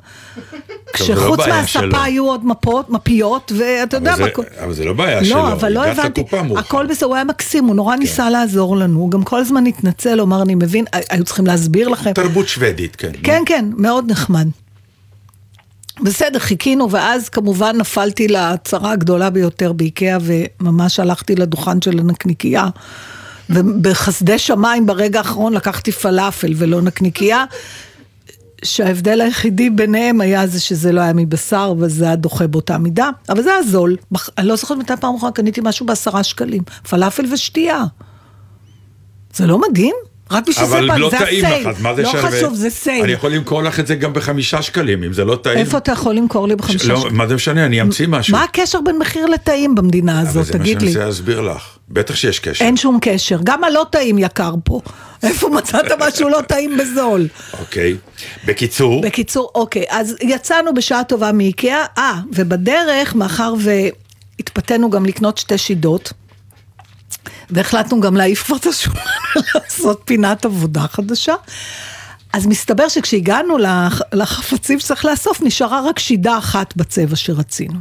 Speaker 6: לא
Speaker 5: כשחוץ
Speaker 6: שלו.
Speaker 5: מהספה היו עוד מפות, מפיות, ואתה יודע מה... כל-
Speaker 6: אבל זה לא בעיה שלו.
Speaker 5: לא, אבל לא הבנתי. הכל בסדר, הוא היה מקסים, הוא נורא ניסה לעזור לנו, הוא גם כל הזמן התנצל, הוא אמר, אני מבין, היו צריכים להסביר לכם.
Speaker 6: תרבות שוודית, כן.
Speaker 5: כן, כן, מאוד נחמד. בסדר, חיכינו, ואז כמובן נפלתי לצרה הגדולה ביותר באיקאה, וממש הלכתי לדוכן של הנקניקייה. ובחסדי שמיים ברגע האחרון לקחתי פלאפל ולא נקניקייה, שההבדל היחידי ביניהם היה זה שזה לא היה מבשר, וזה היה דוחה באותה מידה, אבל זה היה זול. אני לא זוכרת מתי פעם אחרונה קניתי משהו בעשרה שקלים, פלאפל ושתייה. זה לא מדהים? רק בשביל זה
Speaker 6: אבל
Speaker 5: פעם,
Speaker 6: לא
Speaker 5: זה
Speaker 6: טעים
Speaker 5: הסייל.
Speaker 6: לך, אז מה זה
Speaker 5: לא
Speaker 6: שווה?
Speaker 5: חשוב, זה סייל.
Speaker 6: אני יכול למכור לך את זה גם בחמישה שקלים, אם זה לא טעים.
Speaker 5: איפה אתה יכול למכור לי בחמישה
Speaker 6: לא,
Speaker 5: שקלים?
Speaker 6: מה זה משנה, אני אמציא משהו.
Speaker 5: מה הקשר בין מחיר לטעים במדינה
Speaker 6: אבל
Speaker 5: הזאת,
Speaker 6: זה מה
Speaker 5: תגיד
Speaker 6: שאני
Speaker 5: לי?
Speaker 6: מנסה להסביר לך. בטח שיש קשר.
Speaker 5: אין שום קשר, גם הלא טעים יקר פה. איפה מצאת משהו לא טעים בזול?
Speaker 6: אוקיי. בקיצור,
Speaker 5: בקיצור, אוקיי, אז יצאנו בשעה טובה מאיקאה, אה, ובדרך, מאחר והתפתינו גם לקנות שתי שידות, והחלטנו גם להעיף כבר את השולחן ולעשות פינת עבודה חדשה. אז מסתבר שכשהגענו לח- לחפצים שצריך לאסוף, נשארה רק שידה אחת בצבע שרצינו.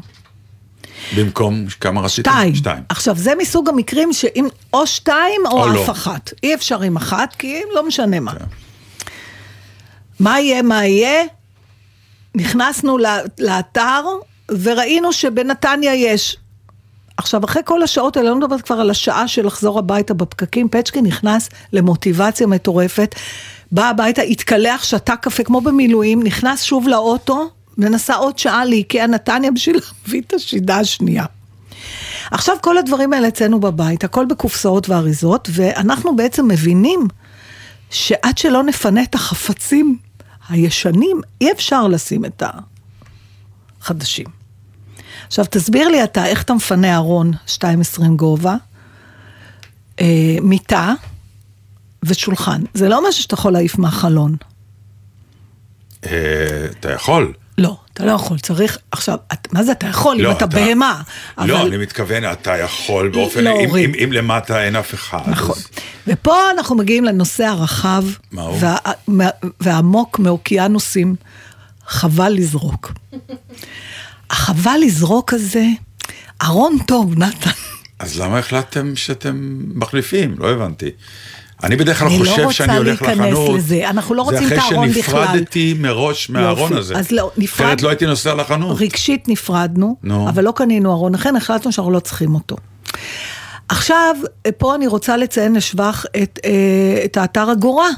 Speaker 6: במקום כמה רציתם?
Speaker 5: שתיים.
Speaker 6: שתיים.
Speaker 5: עכשיו, זה מסוג המקרים שאם או שתיים או,
Speaker 6: או
Speaker 5: אף
Speaker 6: לא.
Speaker 5: אחת. אי אפשר עם אחת, כי לא משנה מה. מה יהיה, מה יהיה? נכנסנו לאתר וראינו שבנתניה יש. עכשיו, אחרי כל השעות האלה, אני לא מדברת כבר על השעה של לחזור הביתה בפקקים, פצ'קי נכנס למוטיבציה מטורפת, בא הביתה, התקלח, שתה קפה כמו במילואים, נכנס שוב לאוטו, ונסע עוד שעה לאיקאה נתניה בשביל להביא את השידה השנייה. עכשיו כל הדברים האלה אצלנו בבית, הכל בקופסאות ואריזות, ואנחנו בעצם מבינים שעד שלא נפנה את החפצים הישנים, אי אפשר לשים את החדשים. עכשיו תסביר לי אתה, איך אתה מפנה ארון 2.20 גובה, אה, מיטה ושולחן. זה לא משהו שאתה יכול להעיף מהחלון.
Speaker 6: אה, אתה יכול.
Speaker 5: לא, אתה לא יכול, צריך, עכשיו, את, מה זה אתה יכול, אם
Speaker 6: לא,
Speaker 5: אתה
Speaker 6: אתה-
Speaker 5: בהמה.
Speaker 6: לא,
Speaker 5: אבל-
Speaker 6: אני מתכוון, אתה יכול באופן, אם-
Speaker 5: להוריד.
Speaker 6: אם אם למטה אין אף אחד.
Speaker 5: נכון.
Speaker 6: אז-
Speaker 5: ופה אנחנו מגיעים לנושא הרחב? וה, והעמוק מאוקיינוסים, חבל לזרוק. החבל לזרוק הזה, ארון טוב, נתן.
Speaker 6: אז למה החלטתם שאתם מחליפים? לא הבנתי. אני בדרך כלל
Speaker 5: אני לא
Speaker 6: חושב
Speaker 5: רוצה
Speaker 6: שאני הולך
Speaker 5: להיכנס
Speaker 6: לחנות.
Speaker 5: לזה. אנחנו לא רוצים את הארון
Speaker 6: זה
Speaker 5: בכלל.
Speaker 6: אחרי שנפרדתי מראש מהארון. הזה.
Speaker 5: אז לא, נפרד-
Speaker 6: אחרת לא הייתי נוסע לחנות.
Speaker 5: רגשית נפרדנו,
Speaker 6: נו.
Speaker 5: אבל לא קנינו ארון, לכן החלטנו שאנחנו לא צריכים אותו. עכשיו, פה אני רוצה לציין לשבח את, אה, את האתר אגורה.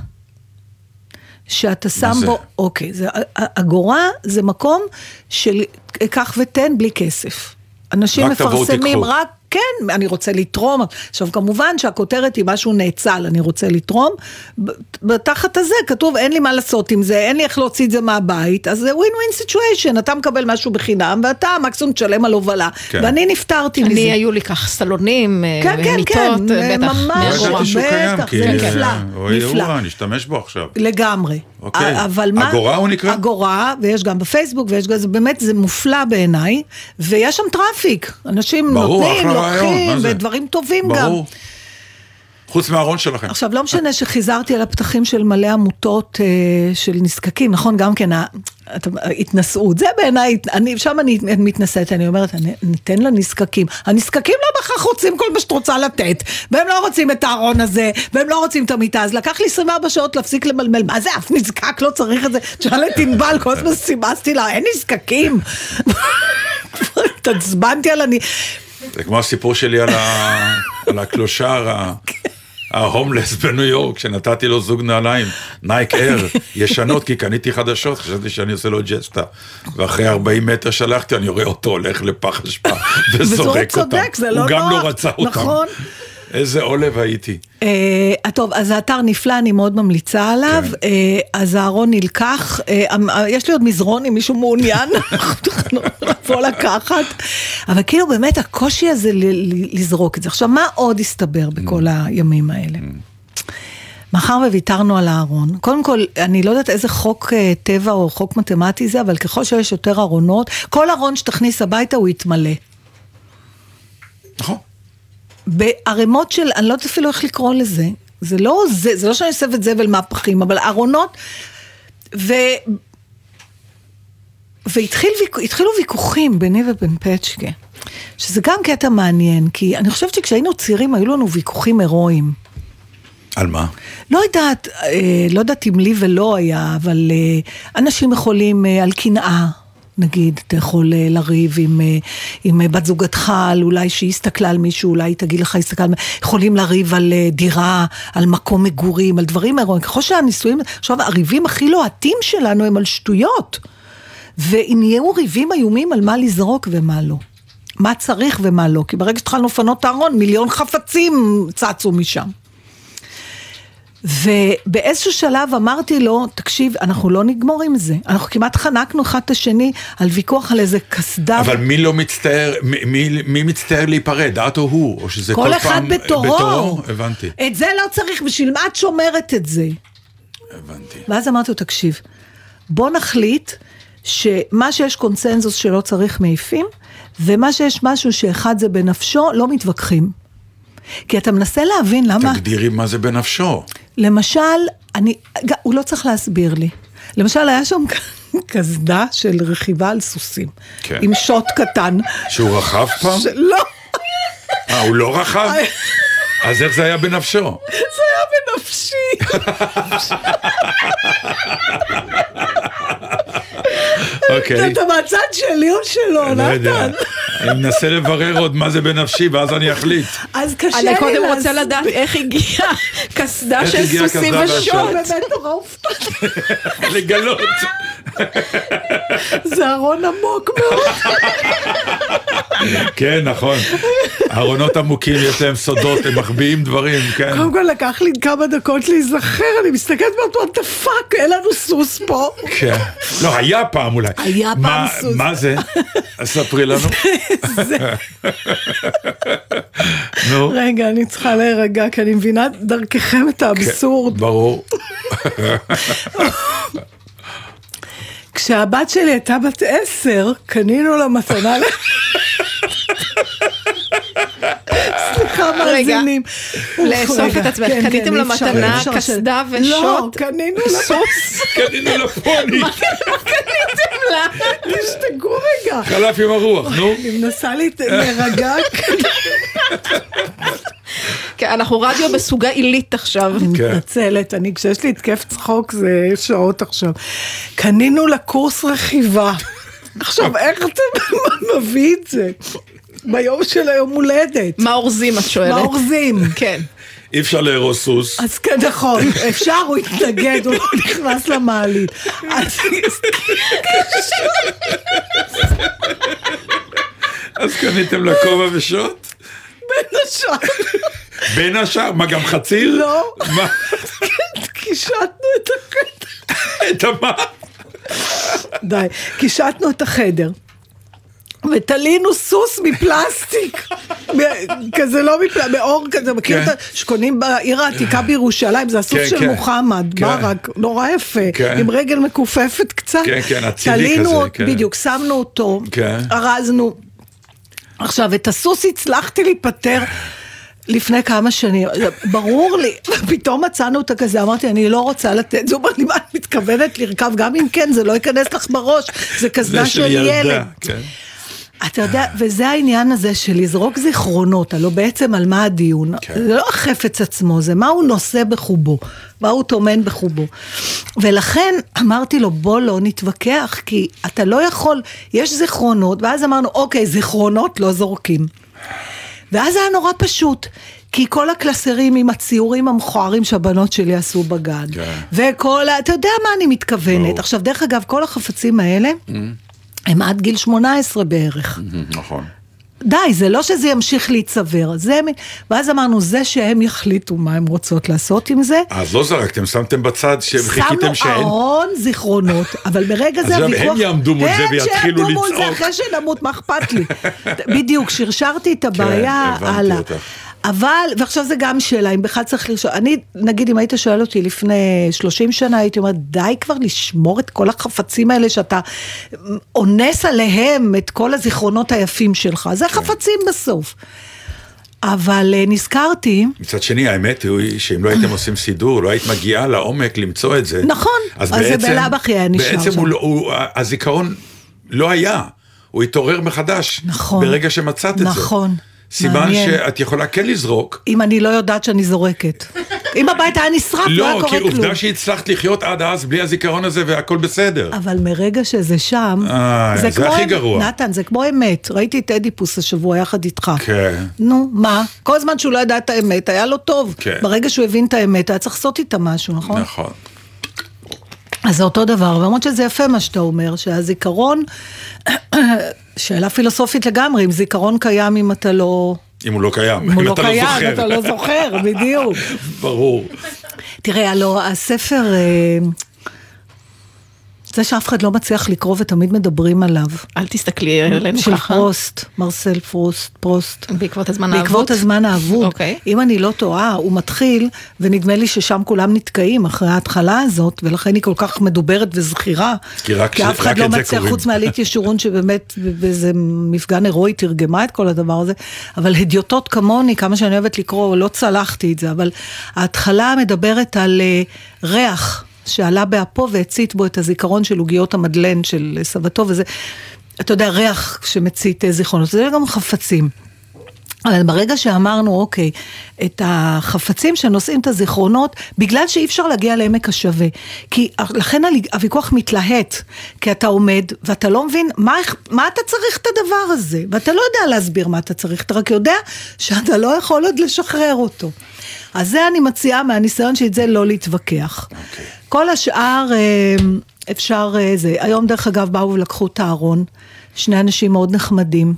Speaker 5: שאתה שם? בו, אוקיי, זה, אגורה זה מקום של קח ותן בלי כסף. אנשים
Speaker 6: רק
Speaker 5: מפרסמים. רק כן, אני רוצה לתרום. עכשיו, כמובן שהכותרת היא משהו נאצל, אני רוצה לתרום. בתחת הזה כתוב, אין לי מה לעשות עם זה, אין לי איך להוציא את זה מהבית, אז זה ווין ווין סיטואשן, אתה מקבל משהו בחינם, ואתה מקסימום תשלם על הובלה.
Speaker 6: כן.
Speaker 5: ואני נפטרתי מזה.
Speaker 7: אני, היו לי כך סלונים אה,
Speaker 5: כן, כן,
Speaker 7: ומיטות,
Speaker 5: כן,
Speaker 7: אה, בטח,
Speaker 5: ממש. בטח, זה
Speaker 6: אה,
Speaker 5: נפלא,
Speaker 6: אוי,
Speaker 5: נפלא.
Speaker 6: נשתמש בו עכשיו.
Speaker 5: לגמרי.
Speaker 6: אוקיי.
Speaker 5: אבל מה...
Speaker 6: אגורה הוא נקרא?
Speaker 5: אגורה, ויש גם בפייסבוק, ויש גם, זה באמת, זה מופלא בעיניי, ויש שם traffic. אנשים
Speaker 6: ברור,
Speaker 5: נותנים,
Speaker 6: אחלה רעיון,
Speaker 5: לוקחים,
Speaker 6: מה זה?
Speaker 5: ודברים טובים גם.
Speaker 6: ברור. חוץ מהארון שלכם.
Speaker 5: עכשיו, לא משנה שחיזרתי על הפתחים של מלא עמותות אה, של נזקקים, נכון? גם כן, ההתנשאות, זה בעיניי, שם אני מתנשאת, אני אומרת, אני- ניתן לנזקקים. הנזקקים לא בהכרח רוצים כל מה שאת רוצה לתת, והם לא רוצים את הארון הזה, והם לא רוצים את המיטה, אז לקח לי 24 שעות להפסיק למלמל, מה זה, אף נזקק לא צריך את זה? תשאל את ענבל, כל הזמן סימסתי לה, אין נזקקים. התעצבנתי על אני...
Speaker 6: זה כמו הסיפור שלי על, ה... על ה clochard, ה... ההומלס בניו יורק, שנתתי לו זוג נעליים, Nike Air, ישנות, כי קניתי חדשות, חשבתי שאני עושה לו ג'סטה. ואחרי 40 מטר שלחתי, אני רואה אותו הולך לפח אשפה וזורק אותם.
Speaker 5: צודק, זה לא
Speaker 6: הוא גם לא
Speaker 5: נוח.
Speaker 6: רצה אותם.
Speaker 5: נכון.
Speaker 6: איזה עולב הייתי.
Speaker 5: אה, טוב, אז האתר נפלא, אני מאוד ממליצה עליו.
Speaker 6: כן.
Speaker 5: אה, אז הארון נלקח, אה, יש לי עוד מזרון אם מישהו מעוניין, אנחנו נבוא לקחת. אבל כאילו באמת הקושי הזה ל- ל- לזרוק את זה. עכשיו, מה עוד הסתבר בכל הימים האלה? מאחר וויתרנו על הארון, קודם כל, אני לא יודעת איזה חוק טבע או חוק מתמטי זה, אבל ככל שיש יותר ארונות, כל ארון שתכניס הביתה הוא יתמלא.
Speaker 6: נכון.
Speaker 5: בערימות של, אני לא יודעת אפילו איך לקרוא לזה, זה לא זה, זה לא שאני אוספת זבל מהפחים, אבל ארונות, ו... והתחילו ויכוחים ביני ובין פצ'קה, שזה גם קטע מעניין, כי אני חושבת שכשהיינו צעירים היו לנו ויכוחים הירואיים.
Speaker 6: על מה?
Speaker 5: לא יודעת, אה, לא יודעת אם לי ולא היה, אבל אה, אנשים יכולים אה, על קנאה. נגיד, אתה יכול אה, לריב עם, אה, עם אה, בת זוגתך, על אולי שהיא הסתכלה על מישהו, אולי היא תגיד לך, הסתכלה על... יכולים לריב על דירה, על מקום מגורים, על דברים אירועים. ככל שהנישואים, עכשיו, הריבים הכי לוהטים שלנו הם על שטויות. ונהיו ריבים איומים על מה לזרוק ומה לא. מה צריך ומה לא, כי ברגע שהתחלנו לפנות את הארון, מיליון חפצים צצו משם. ובאיזשהו שלב אמרתי לו, תקשיב, אנחנו לא נגמור עם זה. אנחנו כמעט חנקנו אחד את השני על ויכוח על איזה קסדה.
Speaker 6: אבל מי לא מצטער, מי, מי, מי מצטער להיפרד, את או הוא? או שזה כל,
Speaker 5: כל אחד
Speaker 6: פעם
Speaker 5: בתורו.
Speaker 6: בתורו? הבנתי,
Speaker 5: את זה לא צריך, בשביל מה את שומרת את זה?
Speaker 6: הבנתי.
Speaker 5: ואז אמרתי לו, תקשיב, בוא נחליט שמה שיש קונצנזוס שלא צריך מעיפים, ומה שיש משהו שאחד זה בנפשו, לא מתווכחים. כי אתה מנסה להבין למה...
Speaker 6: תגדירי מה זה בנפשו.
Speaker 5: למשל, אני, הוא לא צריך להסביר לי. למשל, היה שם קסדה של רכיבה על סוסים.
Speaker 6: כן.
Speaker 5: עם שוט קטן.
Speaker 6: שהוא רכב פעם?
Speaker 5: לא,
Speaker 6: אה, הוא לא רכב? אז איך זה היה בנפשו?
Speaker 5: זה היה בנפשי.
Speaker 6: אוקיי.
Speaker 5: אתה מהצד שלי או שלו,
Speaker 6: לא יודע.
Speaker 5: נתן?
Speaker 6: אני מנסה לברר עוד מה זה בנפשי, ואז אני אחליט.
Speaker 5: אז קשה לי
Speaker 7: אני קודם רוצה לדעת איך הגיעה קסדה של סוסים ושוט.
Speaker 6: והשוט?
Speaker 5: באמת נורא הופתעתי.
Speaker 6: לגלות.
Speaker 5: זה ארון עמוק מאוד.
Speaker 6: כן, נכון. ארונות עמוקים, יש להם סודות, הם מחביאים דברים, כן.
Speaker 5: קודם כל לקח לי כמה דקות להיזכר, אני מסתכלת ואומרת, what the fuck, אין לנו סוס פה.
Speaker 6: כן. לא, היה פעם אולי.
Speaker 5: היה פעם סוס.
Speaker 6: מה זה? ספרי לנו. נו.
Speaker 5: רגע, אני צריכה להירגע, כי אני מבינה דרככם את האבסורד.
Speaker 6: ברור.
Speaker 5: כשהבת שלי הייתה בת עשר, קנינו לה מתנה. סליחה, מאזינים.
Speaker 7: לאסוף את עצמך.
Speaker 5: כן,
Speaker 7: קניתם
Speaker 5: כן, אי אפשר,
Speaker 7: מתנה, קסדה
Speaker 5: לא,
Speaker 7: ושוט?
Speaker 5: קנינו לה...
Speaker 7: סוס?
Speaker 6: קנינו לה פוני.
Speaker 7: קניתם לה?
Speaker 5: תשתגעו רגע.
Speaker 6: חלף עם הרוח, נו.
Speaker 5: אני מנסה להירגע.
Speaker 7: כן, אנחנו רדיו בסוגה עילית עכשיו.
Speaker 5: אני
Speaker 6: כן.
Speaker 5: מתנצלת, אני, כשיש לי התקף צחוק זה שעות עכשיו. קנינו לה קורס רכיבה. עכשיו, איך אתה מביא את זה? ביום של היום הולדת.
Speaker 7: מה אורזים את שואלת?
Speaker 5: מה אורזים?
Speaker 7: כן.
Speaker 6: אי אפשר לארוז סוס.
Speaker 5: אז כן, נכון, אפשר, הוא התנגד, הוא לא נכנס למעלית. אז
Speaker 6: אז קניתם לה כובע ושוט?
Speaker 5: בין השאר.
Speaker 6: בין השאר, מה גם חציל?
Speaker 5: לא.
Speaker 6: מה?
Speaker 5: קישטנו את החדר.
Speaker 6: את המה?
Speaker 5: די, קישטנו את החדר. ותלינו סוס מפלסטיק, כזה לא מפלסטיק, מאור כזה, מכיר
Speaker 6: כן.
Speaker 5: את ה... שקונים בעיר העתיקה בירושלים, זה הסוס
Speaker 6: כן,
Speaker 5: של
Speaker 6: כן.
Speaker 5: מוחמד. ברק, נורא יפה. עם רגל מכופפת קצת.
Speaker 6: כן, כן,
Speaker 5: תלינו,
Speaker 6: כזה.
Speaker 5: בדיוק, שמנו אותו. ארזנו. עכשיו, את הסוס הצלחתי להיפטר. לפני כמה שנים, ברור לי, פתאום מצאנו אותה כזה, אמרתי, אני לא רוצה לתת, זה אומר לי, מה את מתכוונת לרכב? גם אם כן, זה לא ייכנס לך בראש, זה קסדה של ילד.
Speaker 6: כן.
Speaker 5: אתה יודע, וזה העניין הזה של לזרוק זיכרונות, הלוא בעצם על מה הדיון.
Speaker 6: כן.
Speaker 5: זה לא החפץ עצמו, זה מה הוא נושא בחובו, מה הוא טומן בחובו. ולכן אמרתי לו, בוא לא נתווכח, כי אתה לא יכול, יש זיכרונות, ואז אמרנו, אוקיי, זיכרונות לא זורקים. ואז היה נורא פשוט. כי כל הקלסרים עם הציורים המכוערים שהבנות שלי עשו בגן.
Speaker 6: כן.
Speaker 5: וכל ה... אתה יודע מה אני מתכוונת.
Speaker 6: ברור.
Speaker 5: עכשיו, דרך אגב, כל החפצים האלה, הם עד גיל 18 בערך.
Speaker 6: נכון.
Speaker 5: די, זה לא שזה ימשיך להיצבר. זה... ואז אמרנו, זה שהם יחליטו מה הם רוצות לעשות עם זה.
Speaker 6: אז לא זרקתם, שמתם בצד שחיכיתם
Speaker 5: שמנו
Speaker 6: שאין...
Speaker 5: ארון זיכרונות, אבל ברגע זה הוויכוח...
Speaker 6: הם יעמדו מול זה
Speaker 5: הם
Speaker 6: ויתחילו
Speaker 5: שיעמדו מול זה
Speaker 6: לצעוק.
Speaker 5: אחרי שנמות, מה אכפת לי? בדיוק, שרשרתי את הבעיה
Speaker 6: כן, הבנתי
Speaker 5: הלאה.
Speaker 6: אותך.
Speaker 5: אבל, ועכשיו זה גם שאלה, אם בכלל צריך לרשום, אני, נגיד, אם היית שואל אותי לפני 30 שנה, הייתי אומרת, די כבר לשמור את כל החפצים האלה שאתה אונס עליהם את כל הזיכרונות היפים שלך, זה
Speaker 6: כן.
Speaker 5: חפצים בסוף. אבל אה, נזכרתי,
Speaker 6: מצד שני, האמת היא שאם לא הייתם עושים סידור, לא היית מגיעה לעומק למצוא את זה.
Speaker 5: נכון, אז זה
Speaker 6: בעצם-
Speaker 5: בלאו הכי היה נשאר
Speaker 6: בעצם
Speaker 5: שם.
Speaker 6: הוא לא- הוא- הזיכרון לא היה, הוא התעורר מחדש.
Speaker 5: נכון.
Speaker 6: ברגע שמצאת את זה.
Speaker 5: נכון.
Speaker 6: סימן. שאת יכולה כן לזרוק.
Speaker 5: אם אני לא יודעת שאני זורקת. אם הבית היה נשרף, לא היה
Speaker 6: לא,
Speaker 5: קורה
Speaker 6: כי
Speaker 5: כלום.
Speaker 6: עובדה שהצלחת לחיות עד אז בלי הזיכרון הזה והכל בסדר.
Speaker 5: אבל מרגע שזה שם,
Speaker 6: אה, זה
Speaker 5: כמו
Speaker 6: הכי גרוע.
Speaker 5: נתן, זה כמו אמת. ראיתי את אדיפוס השבוע יחד איתך.
Speaker 6: כן.
Speaker 5: נו, מה? כל זמן שהוא לא ידע את האמת, היה לו טוב.
Speaker 6: כן.
Speaker 5: ברגע שהוא הבין את האמת, היה צריך לעשות איתה משהו, נכון?
Speaker 6: נכון.
Speaker 5: אז זה אותו דבר, למרות שזה יפה מה שאתה אומר, שהזיכרון, שאלה פילוסופית לגמרי, אם זיכרון קיים אם אתה לא...
Speaker 6: אם הוא לא קיים,
Speaker 5: אם הוא לא
Speaker 6: אתה
Speaker 5: קיים,
Speaker 6: זוכר.
Speaker 5: אתה לא זוכר, בדיוק.
Speaker 6: ברור.
Speaker 5: תראה, הלוא הספר, אה, זה שאף אחד לא מצליח לקרוא ותמיד מדברים עליו.
Speaker 7: אל תסתכלי עלינו
Speaker 5: של
Speaker 7: ככה.
Speaker 5: פרוסט, מרסל פרוסט, פרוסט.
Speaker 7: בעקבות הזמן האבוד?
Speaker 5: בעקבות הזמן האבוד.
Speaker 7: אוקיי.
Speaker 5: אם אני לא טועה, הוא מתחיל, ונדמה לי ששם כולם נתקעים אחרי ההתחלה הזאת, ולכן היא כל כך מדוברת וזכירה.
Speaker 6: כי רק
Speaker 5: כי
Speaker 6: זה-
Speaker 5: אף אחד לא מצליח,
Speaker 6: קוראים.
Speaker 5: חוץ מעלית ישורון, שבאמת באיזה מפגן הירואי תרגמה את כל הדבר הזה. אבל הדיוטות כמוני, כמה שאני אוהבת לקרוא, לא צלחתי את זה, אבל ההתחלה מדברת על אה, ריח. שעלה באפו והצית בו את הזיכרון של עוגיות המדלן של סבתו, וזה, אתה יודע, ריח שמצית אה, זיכרונות, זה גם חפצים. אבל ברגע שאמרנו, אוקיי, את החפצים שנושאים את הזיכרונות, בגלל שאי אפשר להגיע לעמק השווה. כי לכן הוויכוח מתלהט, כי אתה עומד ואתה לא מבין מה, מה אתה צריך את הדבר הזה, ואתה לא יודע להסביר מה אתה צריך, אתה רק יודע שאתה לא יכול עוד לשחרר אותו. אז זה אני מציעה מהניסיון שאת זה לא להתווכח. Okay. כל השאר אה, אפשר, אה, זה, היום דרך אגב באו ולקחו את הארון. שני אנשים מאוד נחמדים.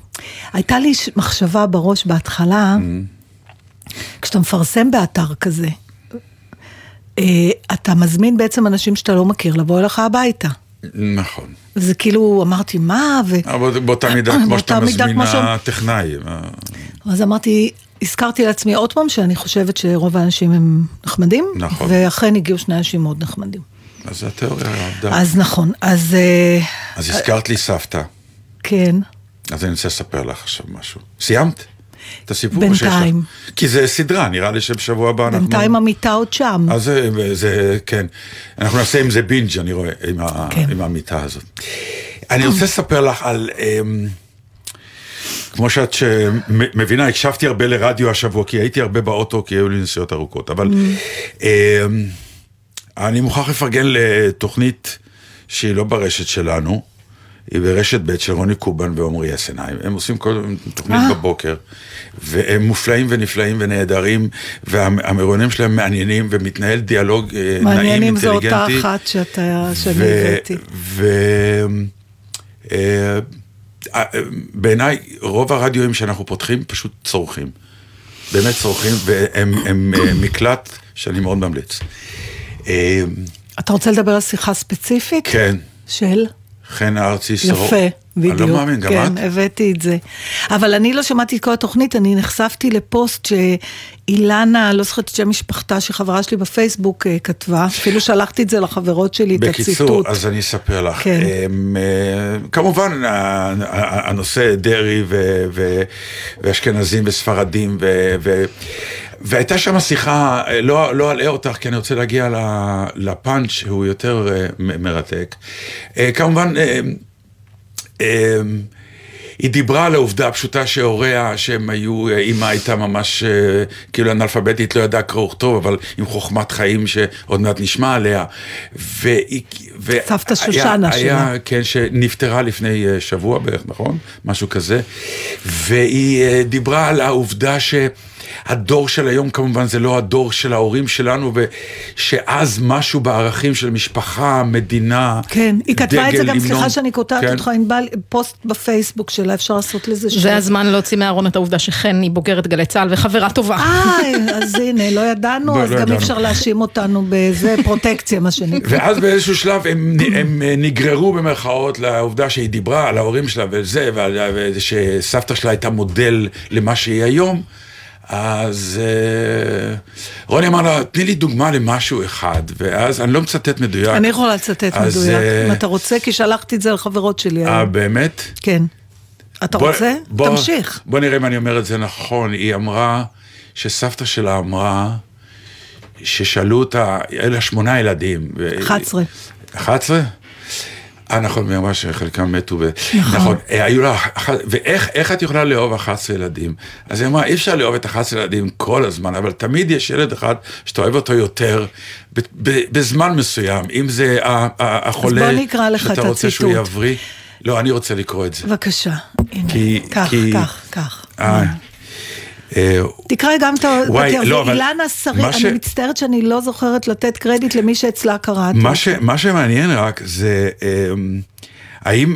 Speaker 5: הייתה לי מחשבה בראש בהתחלה, mm-hmm. כשאתה מפרסם באתר כזה, אתה מזמין בעצם אנשים שאתה לא מכיר לבוא אליך הביתה.
Speaker 6: נכון.
Speaker 5: וזה כאילו, אמרתי, מה? ו...
Speaker 6: אבל באותה מידה כמו שאתה מזמין הטכנאי.
Speaker 5: אז אמרתי, הזכרתי לעצמי עוד פעם שאני חושבת שרוב האנשים הם נחמדים,
Speaker 6: נכון.
Speaker 5: ואכן הגיעו שני אנשים מאוד נחמדים.
Speaker 6: אז התיאוריה עבדה.
Speaker 5: אז נכון, אז...
Speaker 6: אז הזכרת לי סבתא.
Speaker 5: כן.
Speaker 6: אז אני רוצה לספר לך עכשיו משהו. סיימת? את הסיפור
Speaker 5: בינתיים.
Speaker 6: כי זה סדרה, נראה לי שבשבוע הבא אנחנו...
Speaker 5: בינתיים המיטה עוד שם.
Speaker 6: אז זה, זה, כן. אנחנו נעשה עם זה בינג', אני רואה, עם, ה,
Speaker 5: כן.
Speaker 6: עם המיטה הזאת. אני רוצה לספר לך על... אמ, כמו שאת מבינה, הקשבתי הרבה לרדיו השבוע, כי הייתי הרבה באוטו, כי היו לי נסיעות ארוכות, אבל mm. אמ, אני מוכרח לפרגן לתוכנית שהיא לא ברשת שלנו, היא ברשת ב' של רוני קובן ועומרי יסנאי, הם עושים כל תוכנית
Speaker 5: אה.
Speaker 6: בבוקר, והם מופלאים ונפלאים ונהדרים, והמרואיינים שלהם מעניינים, ומתנהל דיאלוג אה, נעים,
Speaker 5: מעניינים זו
Speaker 6: אינטליגנטי.
Speaker 5: אותה אחת שאני הבאתי.
Speaker 6: אה, אה, בעיניי, רוב הרדיואים שאנחנו פותחים פשוט צורכים. באמת צורכים, והם הם, אה, מקלט שאני מאוד ממליץ.
Speaker 5: אתה רוצה לדבר על שיחה ספציפית?
Speaker 6: כן,
Speaker 5: של?
Speaker 6: חן ארצי.
Speaker 5: יפה, בדיוק.
Speaker 6: אני לא מאמין, גם
Speaker 5: כן,
Speaker 6: את?
Speaker 5: הבאתי את זה. אבל אני לא שמעתי את כל התוכנית, אני נחשפתי לפוסט שאילנה, לא זוכרת את שם משפחתה, שחברה שלי בפייסבוק אה, כתבה, אפילו שלחתי את זה לחברות שלי, את
Speaker 6: בקיצור,
Speaker 5: הציטוט.
Speaker 6: אז אני אספר לך.
Speaker 5: כן.
Speaker 6: אמ, אה, כמובן, הנושא דרעי ו- ו- ואשכנזים וספרדים, ו- ו- והייתה שם שיחה, אה, לא לא אלאה אותך, כי אני רוצה להגיע לפאנץ' שהוא יותר מרתק. כמובן, היא דיברה על העובדה הפשוטה שהוריה, שהם היו, אימא הייתה ממש אה, כאילו אנאלפביתית, לא ידעה קרוא וכתוב, אבל עם חוכמת חיים שעוד מעט נשמע עליה. והיא... ו-
Speaker 5: סבתא שושנה שלה.
Speaker 6: כן, שנפטרה לפני אה, שבוע בערך, נכון? משהו כזה. והיא אה, דיברה על העובדה שהדור של היום כמובן זה לא הדור של ההורים שלנו, ושאז משהו בערכים של משפחה, מדינה,
Speaker 5: כן, היא כתבה את זה גם, סליחה. שאני קוטעת
Speaker 6: כן.
Speaker 5: אותך, ענבל, פוסט בפייסבוק שלה, אפשר לעשות לזה שם.
Speaker 7: זה הזמן להוציא מהארון את העובדה שחן היא בוגרת גלי צה"ל וחברה טובה.
Speaker 5: איי, אז הנה, לא ידענו,
Speaker 6: לא,
Speaker 5: אז
Speaker 6: לא
Speaker 5: גם
Speaker 6: ידענו.
Speaker 5: אי אפשר להאשים אותנו בזה, פרוטקציה, מה שנקרא.
Speaker 6: ואז באיזשהו שלב הם, הם אה, נגררו במרכאות לעובדה שהיא דיברה על ההורים שלה וזה, ועל וזה שסבתא שלה הייתה מודל למה שהיא היום. אז אה, רוני אמר לה, תני לי דוגמה למשהו אחד, ואז אני לא מצטט מדויק.
Speaker 5: אני יכולה לצטט
Speaker 6: אז,
Speaker 5: מדויק,
Speaker 6: אה,
Speaker 5: אם אתה רוצה, כי שלחתי את זה לחברות שלי
Speaker 6: אה,
Speaker 5: היום.
Speaker 6: באמת?
Speaker 5: כן. אתה
Speaker 6: בוא-
Speaker 5: רוצה?
Speaker 6: בוא-
Speaker 5: תמשיך.
Speaker 6: בוא נראה אם אני אומר את זה נכון. היא אמרה, שסבתא שלה אמרה, ששאלו אותה, היה לה שמונה ילדים. ו-
Speaker 5: 11.
Speaker 6: 11? אה, נכון, היא אמרה שחלקם מתו. ו...
Speaker 5: נכון.
Speaker 6: נכון. אה, היו לה, ואיך איך את יכולה לאהוב 11 ילדים? אז היא אמרה, אי אפשר לאהוב את 11 ילדים כל הזמן, אבל תמיד יש ילד אחד שאתה אוהב אותו יותר בזמן מסוים, אם זה החולה, שאתה
Speaker 5: את
Speaker 6: רוצה שהוא. יבריא. לא, אני רוצה לקרוא את זה.
Speaker 5: בבקשה. הנה,
Speaker 6: כי-
Speaker 5: כך,
Speaker 6: כי-
Speaker 5: כך, כך.
Speaker 6: אה,
Speaker 5: תקרא גם את ה...
Speaker 6: לא, אבל
Speaker 5: ואילנה שרי,
Speaker 6: ש-
Speaker 5: אני מצטערת שאני לא זוכרת לתת קרדיט למי שאצלה קראתי.
Speaker 6: מה, ש, מה שמעניין רק זה, אמ, האם,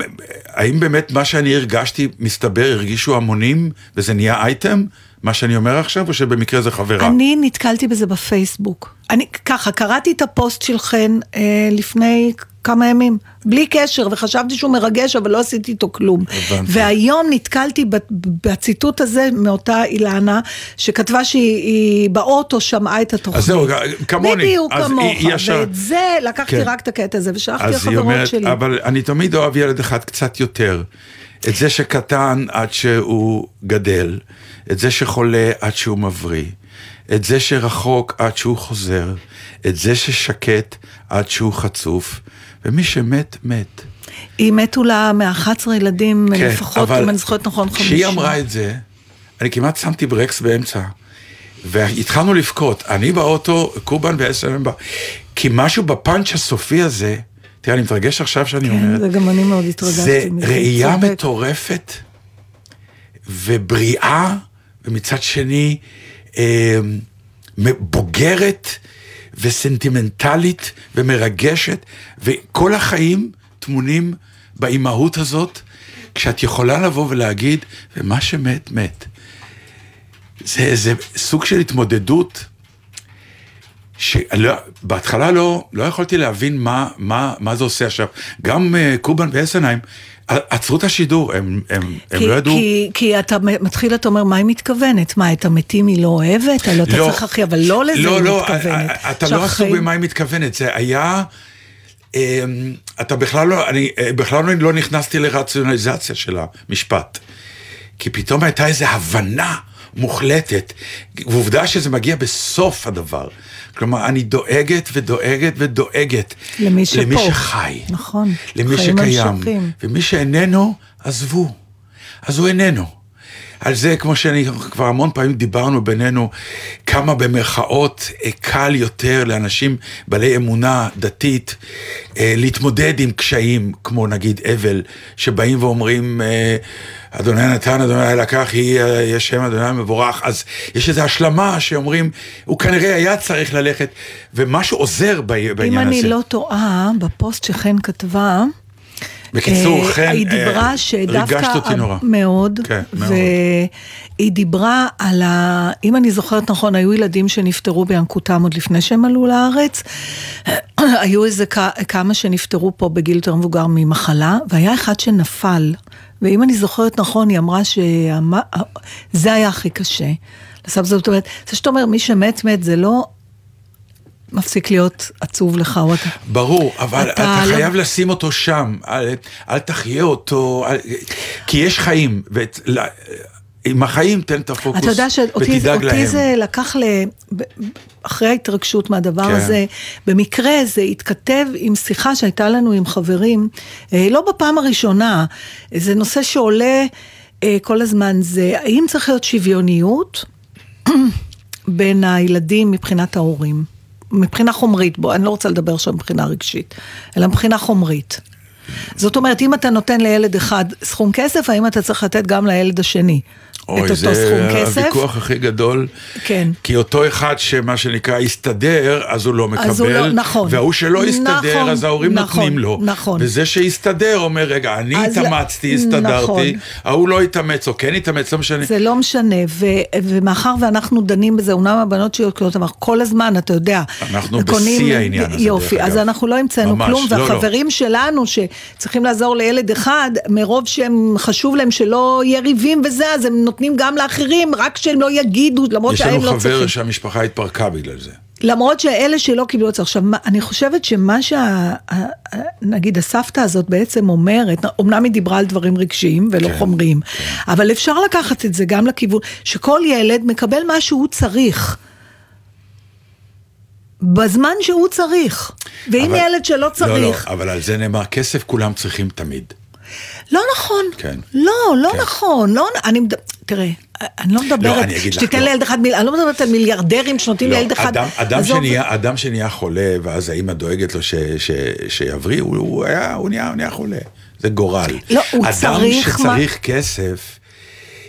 Speaker 6: האם באמת מה שאני הרגשתי, מסתבר, הרגישו המונים וזה נהיה אייטם, מה שאני אומר עכשיו, או שבמקרה זה חברה?
Speaker 5: אני נתקלתי בזה בפייסבוק. אני ככה, קראתי את הפוסט של חן אה, לפני כמה ימים, בלי קשר, וחשבתי שהוא מרגש, אבל לא עשיתי איתו כלום.
Speaker 6: הבנתי.
Speaker 5: והיום נתקלתי בציטוט הזה מאותה אילנה, שכתבה שהיא היא באוטו שמעה את התוכנית.
Speaker 6: אז זהו, כמוני.
Speaker 5: בדיוק כמוך,
Speaker 6: ישר-
Speaker 5: ואת זה לקחתי
Speaker 6: כן.
Speaker 5: רק את הקטע הזה, ושלחתי לחברות
Speaker 6: אומרת,
Speaker 5: שלי.
Speaker 6: אבל אני תמיד אוהב ילד אחד קצת יותר. את זה שקטן עד שהוא גדל, את זה שחולה עד שהוא מבריא, את זה שרחוק עד שהוא חוזר, את זה ששקט עד שהוא חצוף, ומי שמת, מת.
Speaker 5: היא מתו לה מ-11 ילדים
Speaker 6: כן,
Speaker 5: לפחות, אם אני זוכרת נכון, 50.
Speaker 6: כשהיא אמרה את זה, אני כמעט שמתי ברקס באמצע. והתחלנו לבכות, אני באוטו, קובן ואסלם בא. כי משהו בפאנץ' הסופי הזה, תראה, אני מתרגש עכשיו שאני אומר,
Speaker 5: כן, זה גם אני מאוד התרגשתי
Speaker 6: זה ראייה
Speaker 5: צודק.
Speaker 6: מטורפת ובריאה, ומצד שני אה, בוגרת וסנטימנטלית ומרגשת, וכל החיים טמונים באימהות הזאת, כשאת יכולה לבוא ולהגיד, ומה שמת, מת. זה, זה סוג של התמודדות שבהתחלה לא, לא יכולתי להבין מה, מה, מה זה עושה עכשיו. גם uh, קובן ואסנהיים עצרו את השידור, הם, הם, הם
Speaker 5: כי,
Speaker 6: לא ידעו.
Speaker 5: כי, כי אתה מתחיל, אתה אומר, מה היא מתכוונת? מה, את המתים היא לא אוהבת? הלוא אתה
Speaker 6: לא.
Speaker 5: צריך הכי, אבל לא לזה
Speaker 6: לא,
Speaker 5: היא
Speaker 6: לא,
Speaker 5: מתכוונת.
Speaker 6: אתה לא
Speaker 5: שהחיים-
Speaker 6: עסוק במה היא מתכוונת, זה היה... אמ, אתה בכלל לא, אני אה, בכלל לא- לא נכנסתי לרציונליזציה של המשפט. כי פתאום הייתה איזו הבנה מוחלטת, ועובדה שזה מגיע בסוף הדבר. כלומר, אני דואגת ודואגת ודואגת.
Speaker 5: למי שפה.
Speaker 6: למי שחי.
Speaker 5: נכון.
Speaker 6: למי שקיים.
Speaker 5: ממשיכים.
Speaker 6: ומי שאיננו, עזבו. אז הוא איננו. על זה, כמו שאני, כבר המון פעמים דיברנו בינינו, כמה במרכאות אה, קל יותר לאנשים בעלי אמונה דתית אה, להתמודד עם קשיים, כמו נגיד אבל, שבאים ואומרים, אה, אדוני נתן, אדוני לקח, יהי אה, יש שם אדוני מבורך, אז יש איזו השלמה שאומרים, הוא כנראה היה צריך ללכת, ומשהו עוזר בעניין
Speaker 5: אם
Speaker 6: הזה.
Speaker 5: אני לא טועה, בפוסט שחן כתבה,
Speaker 6: בקיצור,
Speaker 5: אה,
Speaker 6: חן,
Speaker 5: היא
Speaker 6: אה,
Speaker 5: דיברה שדווקא...
Speaker 6: ריגשת אותי נורא.
Speaker 5: מאוד.
Speaker 6: כן, מאוד.
Speaker 5: והיא דיברה על ה... אם אני זוכרת נכון, היו ילדים שנפטרו בינקותם עוד לפני שהם עלו לארץ. היו איזה כ- כמה שנפטרו פה בגיל יותר מבוגר ממחלה, והיה אחד שנפל. ואם אני זוכרת נכון, היא אמרה שזה היה הכי קשה. זאת אומרת, זה שאתה אומר, מי שמת מת, זה לא מפסיק להיות עצוב לך, או אתה...
Speaker 6: ברור, אבל
Speaker 5: אתה
Speaker 6: אתה,
Speaker 5: לא-
Speaker 6: חייב לשים אותו שם, אל, אל תחיה אותו, אל, כי יש חיים, ועם החיים תן את הפוקוס
Speaker 5: אתה יודע שאותי
Speaker 6: ותדאג
Speaker 5: אותי
Speaker 6: להם.
Speaker 5: זה לקח ל... אחרי ההתרגשות מהדבר
Speaker 6: כן.
Speaker 5: הזה, במקרה זה התכתב עם שיחה שהייתה לנו עם חברים, אה, לא בפעם הראשונה, זה נושא שעולה אה, כל הזמן, זה האם צריך להיות שוויוניות בין הילדים מבחינת ההורים. מבחינה חומרית, בוא, אני לא רוצה לדבר עכשיו מבחינה רגשית, אלא מבחינה חומרית. זאת אומרת, אם אתה נותן לילד אחד סכום כסף, האם אתה צריך לתת גם לילד השני את
Speaker 6: אוי,
Speaker 5: אותו
Speaker 6: זה
Speaker 5: סכום כסף?
Speaker 6: הוויכוח הכי גדול.
Speaker 5: כן.
Speaker 6: כי אותו אחד שמה שנקרא הסתדר, אז הוא לא מקבל.
Speaker 5: אז הוא לא- נכון.
Speaker 6: והוא שלא הסתדר,
Speaker 5: נכון,
Speaker 6: אז ההורים
Speaker 5: נכון,
Speaker 6: נותנים לו.
Speaker 5: נכון.
Speaker 6: וזה שהסתדר אומר, רגע, אני התאמצתי,
Speaker 5: נכון.
Speaker 6: הסתדרתי, ההוא לא התאמץ, או כן התאמץ, לא משנה.
Speaker 5: זה לא משנה, ו- ומאחר ואנחנו דנים בזה, אומנם הבנות שלי קונות, אבל כל הזמן, אתה יודע,
Speaker 6: אנחנו
Speaker 5: קונים-
Speaker 6: בשיא העניין הזה,
Speaker 5: יופי, אז. אנחנו לא המצאנו כלום,
Speaker 6: לא, לא.
Speaker 5: והחברים שלנו שצריכים לעזור לילד אחד, מרוב שהם חשוב להם שלא יהיה ריבים וזה, אז הם נותנים גם לאחרים, רק שהם לא יגידו, למרות
Speaker 6: יש
Speaker 5: שהם
Speaker 6: לנו
Speaker 5: לא
Speaker 6: חבר
Speaker 5: צריכים.
Speaker 6: שהמשפחה התפרקה בגלל זה.
Speaker 5: למרות שאלה שלא קיבלו את זה. עכשיו, אני חושבת שמה שה... נגיד הסבתא הזאת בעצם אומרת, אמנם היא דיברה על דברים רגשיים ולא
Speaker 6: כן,
Speaker 5: חומריים, אבל אפשר לקחת את זה גם לכיוון, שכל ילד מקבל מה שהוא צריך. בזמן שהוא צריך. ואם
Speaker 6: אבל-
Speaker 5: ילד שלא
Speaker 6: לא,
Speaker 5: צריך,
Speaker 6: לא, אבל על זה נאמר, כסף כולם צריכים תמיד.
Speaker 5: לא נכון.
Speaker 6: כן.
Speaker 5: לא, לא
Speaker 6: כן.
Speaker 5: נכון. לא, אני, תראה, אני לא מדברת,
Speaker 6: אני אגיד לך,
Speaker 5: שתיתן
Speaker 6: לא.
Speaker 5: לילד אחד, מיל- אני לא מדברת על מיליארדרים שנותנים
Speaker 6: לא,
Speaker 5: לילד אחד.
Speaker 6: אדם, אדם,
Speaker 5: עזוב,
Speaker 6: שנהיה, אדם שנהיה חולה, ואז האמא דואגת לו ש, ש, שיבריא, הוא, הוא, היה, הוא, נהיה, הוא נהיה חולה. זה גורל.
Speaker 5: לא, הוא
Speaker 6: אדם
Speaker 5: צריך
Speaker 6: שצריך מה... כסף,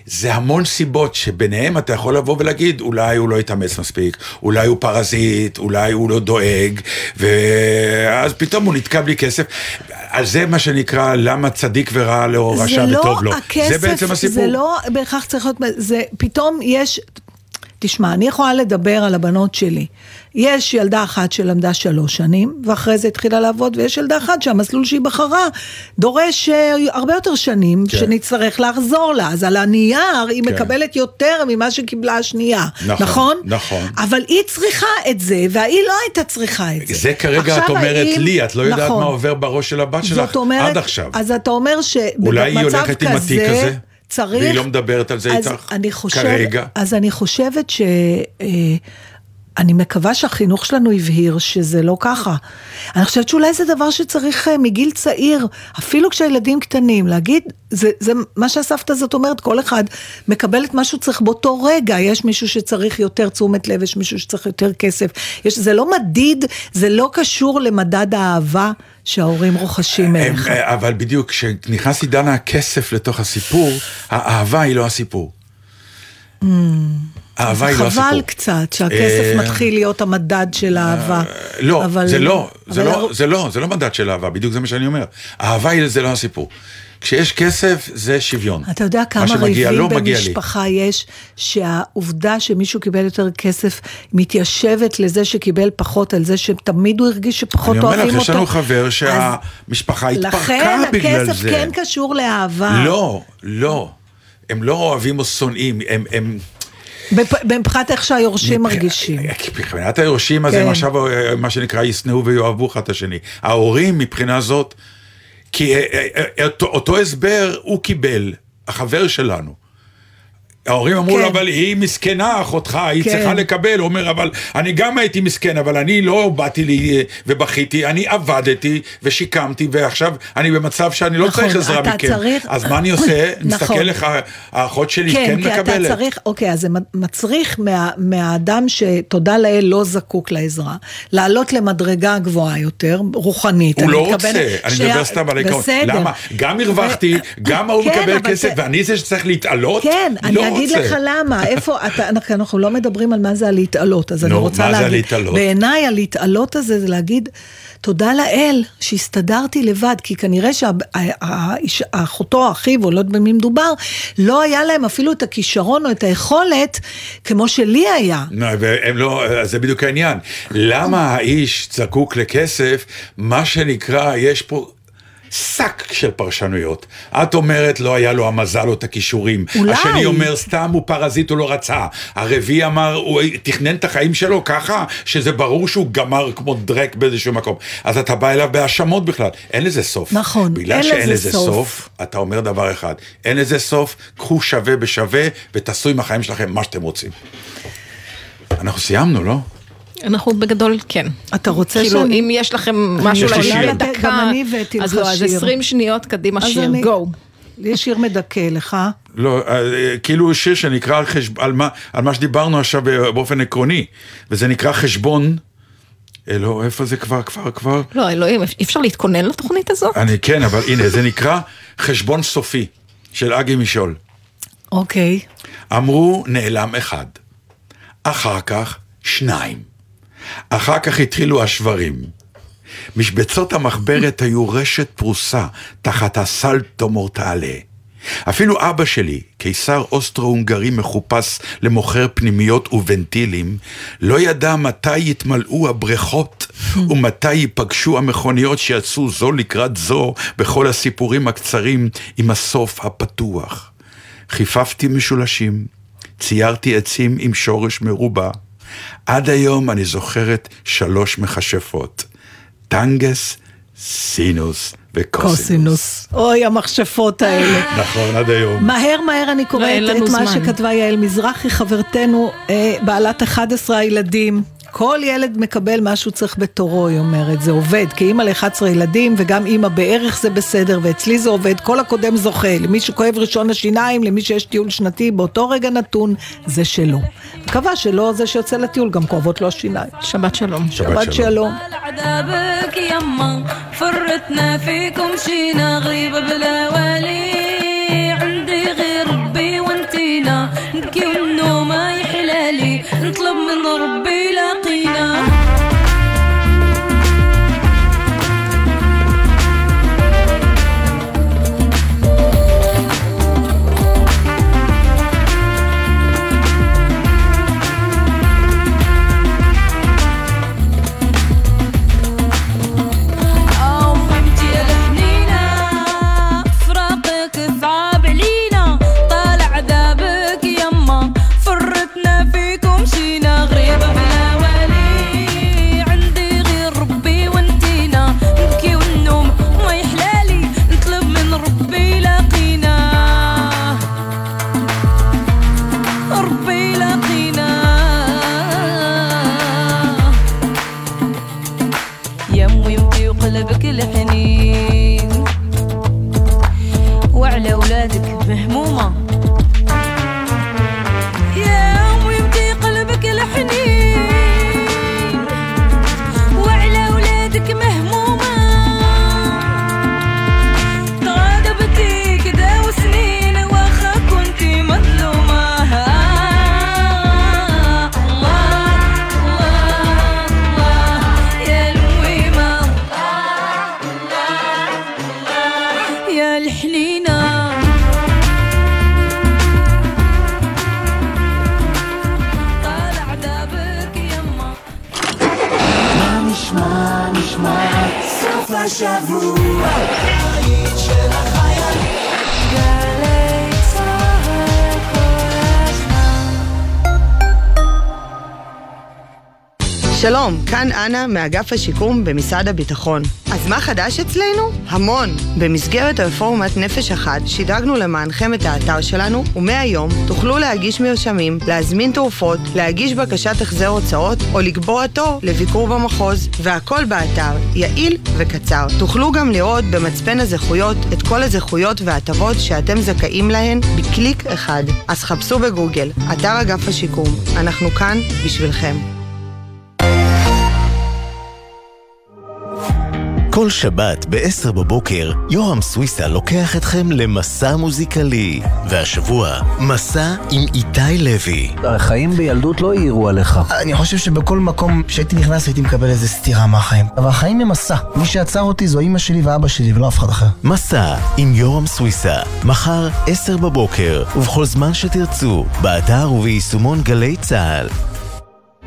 Speaker 6: זה המון סיבות שביניהם אתה יכול לבוא ולהגיד, אולי הוא לא התאמץ מספיק, אולי הוא פרזיט, אולי הוא לא דואג, ואז פתאום הוא נתקע בלי כסף. על זה מה שנקרא, למה צדיק ורע לו, רשע
Speaker 5: לא
Speaker 6: וטוב לו.
Speaker 5: הכסף,
Speaker 6: זה בעצם הסיפור.
Speaker 5: זה לא בהכרח צריך להיות, זה פתאום יש, תשמע, אני יכולה לדבר על הבנות שלי. יש ילדה אחת שלמדה שלוש שנים, ואחרי זה התחילה לעבוד, ויש ילדה אחת שהמסלול שהיא בחרה דורש אה, הרבה יותר שנים,
Speaker 6: כן.
Speaker 5: שנצטרך לחזור לה. אז על הנייר היא
Speaker 6: כן.
Speaker 5: מקבלת יותר ממה שקיבלה השנייה.
Speaker 6: נכון,
Speaker 5: נכון?
Speaker 6: נכון.
Speaker 5: אבל היא צריכה את זה, והיא לא הייתה צריכה את זה.
Speaker 6: זה כרגע את אומרת
Speaker 5: האם-
Speaker 6: לי, את לא יודעת
Speaker 5: נכון.
Speaker 6: מה עובר בראש של הבת שלך
Speaker 5: אומרת,
Speaker 6: עד עכשיו.
Speaker 5: אז אתה אומר שבמצב כזה,
Speaker 6: אולי היא הולכת עם התיק הזה,
Speaker 5: צריך...
Speaker 6: והיא לא מדברת על זה
Speaker 5: אז
Speaker 6: איתך
Speaker 5: אני חושב,
Speaker 6: כרגע.
Speaker 5: אז אני חושבת ש... אה, אני מקווה שהחינוך שלנו הבהיר שזה לא ככה. אני חושבת שאולי זה דבר שצריך אה, מגיל צעיר, אפילו כשהילדים קטנים, להגיד, זה, זה מה שהסבתא הזאת אומרת, כל אחד מקבל את מה שהוא צריך באותו רגע. יש מישהו שצריך יותר תשומת לב, יש מישהו שצריך יותר כסף. יש, זה לא מדיד, זה לא קשור למדד האהבה שההורים רוכשים
Speaker 6: הם,
Speaker 5: אליך.
Speaker 6: אה, אבל בדיוק, כשנכנס עידן הכסף לתוך הסיפור, האהבה היא לא הסיפור. האהבה היא לא הסיפור.
Speaker 5: חבל קצת שהכסף
Speaker 6: אה,
Speaker 5: מתחיל להיות המדד של האהבה.
Speaker 6: לא,
Speaker 5: אבל-
Speaker 6: זה לא, זה לא, זה לא, זה לא מדד של אהבה, בדיוק זה מה שאני אומר. אהבה היא זה לא הסיפור. כשיש כסף זה שוויון.
Speaker 5: אתה יודע
Speaker 6: מה
Speaker 5: כמה ריבים. במשפחה יש, שהעובדה שמישהו קיבל יותר כסף מתיישבת לזה שקיבל פחות, על זה שתמיד הוא הרגיש שפחות
Speaker 6: אני
Speaker 5: אוהבים
Speaker 6: אומר
Speaker 5: אותו.
Speaker 6: לך, יש לנו חבר שהמשפחה התפרקה
Speaker 5: לכן
Speaker 6: בגלל
Speaker 5: הכסף
Speaker 6: זה.
Speaker 5: כן קשור לאהבה.
Speaker 6: לא, לא. הם לא אוהבים או שונאים, הם... הם...
Speaker 5: מבחינת איך שהיורשים מרגישים.
Speaker 6: מבחינת היורשים, אז
Speaker 5: כן.
Speaker 6: הם עכשיו, אה, מה שנקרא, ישנאו ויאהבו אחד את השני. ההורים, מבחינה זאת, כי אה, אה, אה, אותו הסבר הוא קיבל, החבר שלנו. ההורים אמרו
Speaker 5: כן.
Speaker 6: לו, אבל היא מסכנה, אחותך, היא
Speaker 5: כן.
Speaker 6: צריכה לקבל. הוא אומר, אבל אני גם הייתי מסכן, אבל אני לא באתי לי אה, ובכיתי, אני עבדתי ושיקמתי, ועכשיו אני במצב שאני לא
Speaker 5: נכון,
Speaker 6: צריך עזרה
Speaker 5: אתה
Speaker 6: מכם.
Speaker 5: צריך-
Speaker 6: אז מה אני עושה?
Speaker 5: נכון.
Speaker 6: מסתכל לך, האחות שלי כן,
Speaker 5: כן, כי אתה
Speaker 6: מקבלת.
Speaker 5: צריך, אוקיי, אז זה מצריך מה, מהאדם שתודה לאל לא זקוק לעזרה, לעלות למדרגה גבוהה יותר, רוחנית.
Speaker 6: הוא
Speaker 5: אני
Speaker 6: לא רוצה, אני
Speaker 5: שה-
Speaker 6: מדבר סתם על העיקרון. למה? גם הרווחתי, גם ההוא
Speaker 5: כן,
Speaker 6: מקבל כסף,
Speaker 5: זה-
Speaker 6: ואני זה שצריך להתעלות?
Speaker 5: כן, אני
Speaker 6: לא,
Speaker 5: אגיד לך למה, איפה, אתה, אנחנו, לא מדברים על מה זה הלהתעלות, אז אני
Speaker 6: נו,
Speaker 5: רוצה
Speaker 6: מה זה
Speaker 5: להגיד,
Speaker 6: הלהתעלות?
Speaker 5: בעיניי הלהתעלות הזה זה להגיד, תודה לאל שהסתדרתי לבד, כי כנראה שאחותו, אחיו, או לא יודעת במי מדובר, לא היה להם אפילו את הכישרון או את היכולת כמו שלי היה.
Speaker 6: לא, והם לא, זה בדיוק העניין. למה האיש זקוק לכסף, מה שנקרא, יש פה... שק של פרשנויות. את אומרת לא היה לו המזל או את הכישורים.
Speaker 5: אולי.
Speaker 6: השני אומר סתם הוא פרזיט הוא לא רצה. הרביעי אמר הוא תכנן את החיים שלו ככה שזה ברור שהוא גמר כמו דרק באיזשהו מקום. אז אתה בא אליו בהאשמות בכלל. אין לזה סוף.
Speaker 5: נכון,
Speaker 6: בגלל
Speaker 5: אין
Speaker 6: שאין
Speaker 5: לזה
Speaker 6: לזה
Speaker 5: סוף.
Speaker 6: סוף, אתה אומר דבר אחד. אין לזה סוף, קחו שווה בשווה ותעשו עם החיים שלכם מה שאתם רוצים. אנחנו סיימנו, לא?
Speaker 7: אנחנו בגדול כן.
Speaker 5: אתה רוצה
Speaker 7: כאילו,
Speaker 5: שאני-
Speaker 7: אם יש לכם משהו
Speaker 6: שיר.
Speaker 7: לדקה,
Speaker 5: גם אני הבאתי
Speaker 7: אז
Speaker 5: לך
Speaker 7: לא, אז
Speaker 5: שיר.
Speaker 7: 20 שניות קדימה שיר,
Speaker 5: אני-
Speaker 7: גו.
Speaker 5: לי יש שיר מדכא לך.
Speaker 6: לא, אה, כאילו שיר שנקרא על, חשב, על, מה, על מה שדיברנו עכשיו אה, באופן עקרוני, וזה נקרא חשבון, לא, איפה זה כבר, כבר, כבר?
Speaker 7: לא, אלוהים, אי אפשר להתכונן לתוכנית הזאת?
Speaker 6: אני כן, אבל הנה, זה נקרא חשבון סופי, של אגי משול.
Speaker 5: אוקיי.
Speaker 6: אמרו נעלם אחד, אחר כך שניים, אחר כך התחילו השברים. משבצות המחברת היו רשת פרוסה תחת הסלטו מורטלה. אפילו אבא שלי, קיסר אוסטרו-הונגרי מחופש למוכר פנימיות וונטילים, לא ידע מתי יתמלאו הבריכות ומתי ייפגשו המכוניות שיצאו זו לקראת זו בכל הסיפורים הקצרים עם הסוף הפתוח. חיפפתי משולשים, ציירתי עצים עם שורש מרובע. עד היום אני זוכרת שלוש מכשפות, טנגס, סינוס
Speaker 5: בקוסינוס. אוי, המכשפות האלה.
Speaker 6: נכון, עד היום.
Speaker 5: מהר מהר אני קוראת
Speaker 7: לא,
Speaker 5: את מה שכתבה יעל מזרחי, חברתנו, אה, בעלת 11 הילדים. כל ילד מקבל מה שהוא צריך בתורו, היא אומרת, זה עובד. כאימא ל-11 ילדים, וגם אימא בערך זה בסדר, ואצלי זה עובד, כל הקודם זוכה. למי שכואב ראשון השיניים, למי שיש טיול שנתי, באותו רגע נתון, זה שלו. מקווה שלא זה שיוצא לטיול, גם כואבות לו השיניים.
Speaker 7: שבת שלום.
Speaker 5: שבת,
Speaker 9: שבת שלום. שלום. فيكم شينا غريبة بلا والي. عندي غير ربي وانتينا. نبكي منه ما يحلالي. نطلب من ربي لاقينا
Speaker 10: השבוע,
Speaker 11: שלום, כאן אנה מאגף השיקום במשרד הביטחון. אז מה חדש אצלנו? המון. במסגרת רפורמת נפש אחת שידרגנו למענכם את האתר שלנו, ומהיום תוכלו להגיש מרשמים, להזמין תרופות, להגיש בקשת החזר הוצאות, או לקבוע תור לביקור במחוז. והכל באתר, יעיל וקצר. תוכלו גם לראות במצפן הזכויות את כל הזכויות וההטבות שאתם זכאים להן בקליק אחד. אז חפשו בגוגל, אתר אגף השיקום. אנחנו כאן בשבילכם.
Speaker 12: כל שבת ב-10 בבוקר, יורם סוויסה לוקח אתכם למסע מוזיקלי. והשבוע, מסע עם איתי לוי.
Speaker 13: החיים בילדות לא העירו עליך.
Speaker 14: אני חושב שבכל מקום שהייתי נכנס הייתי מקבל איזה סטירה מהחיים. אבל החיים הם מסע. מי שעצר אותי זו אימא שלי ואבא שלי ולא אף אחד אחר.
Speaker 12: מסע עם יורם סוויסה, מחר 10 בבוקר, ובכל זמן שתרצו, באתר וביישומון גלי צה"ל.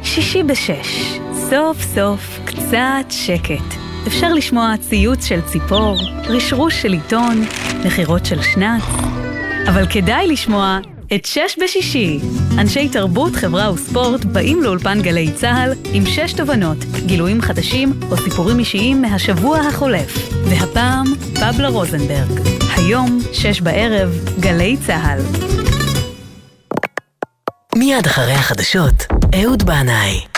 Speaker 15: שישי בשש, סוף סוף קצת שקט. אפשר לשמוע ציוץ של ציפור, רשרוש של עיתון, נחירות של שנץ, אבל כדאי לשמוע את שש בשישי. אנשי תרבות, חברה וספורט באים לאולפן גלי צה"ל עם שש תובנות, גילויים חדשים או סיפורים אישיים מהשבוע החולף. והפעם, פבלה רוזנברג. היום, שש בערב, גלי צה"ל.
Speaker 16: מיד אחרי החדשות, אהוד בנאי.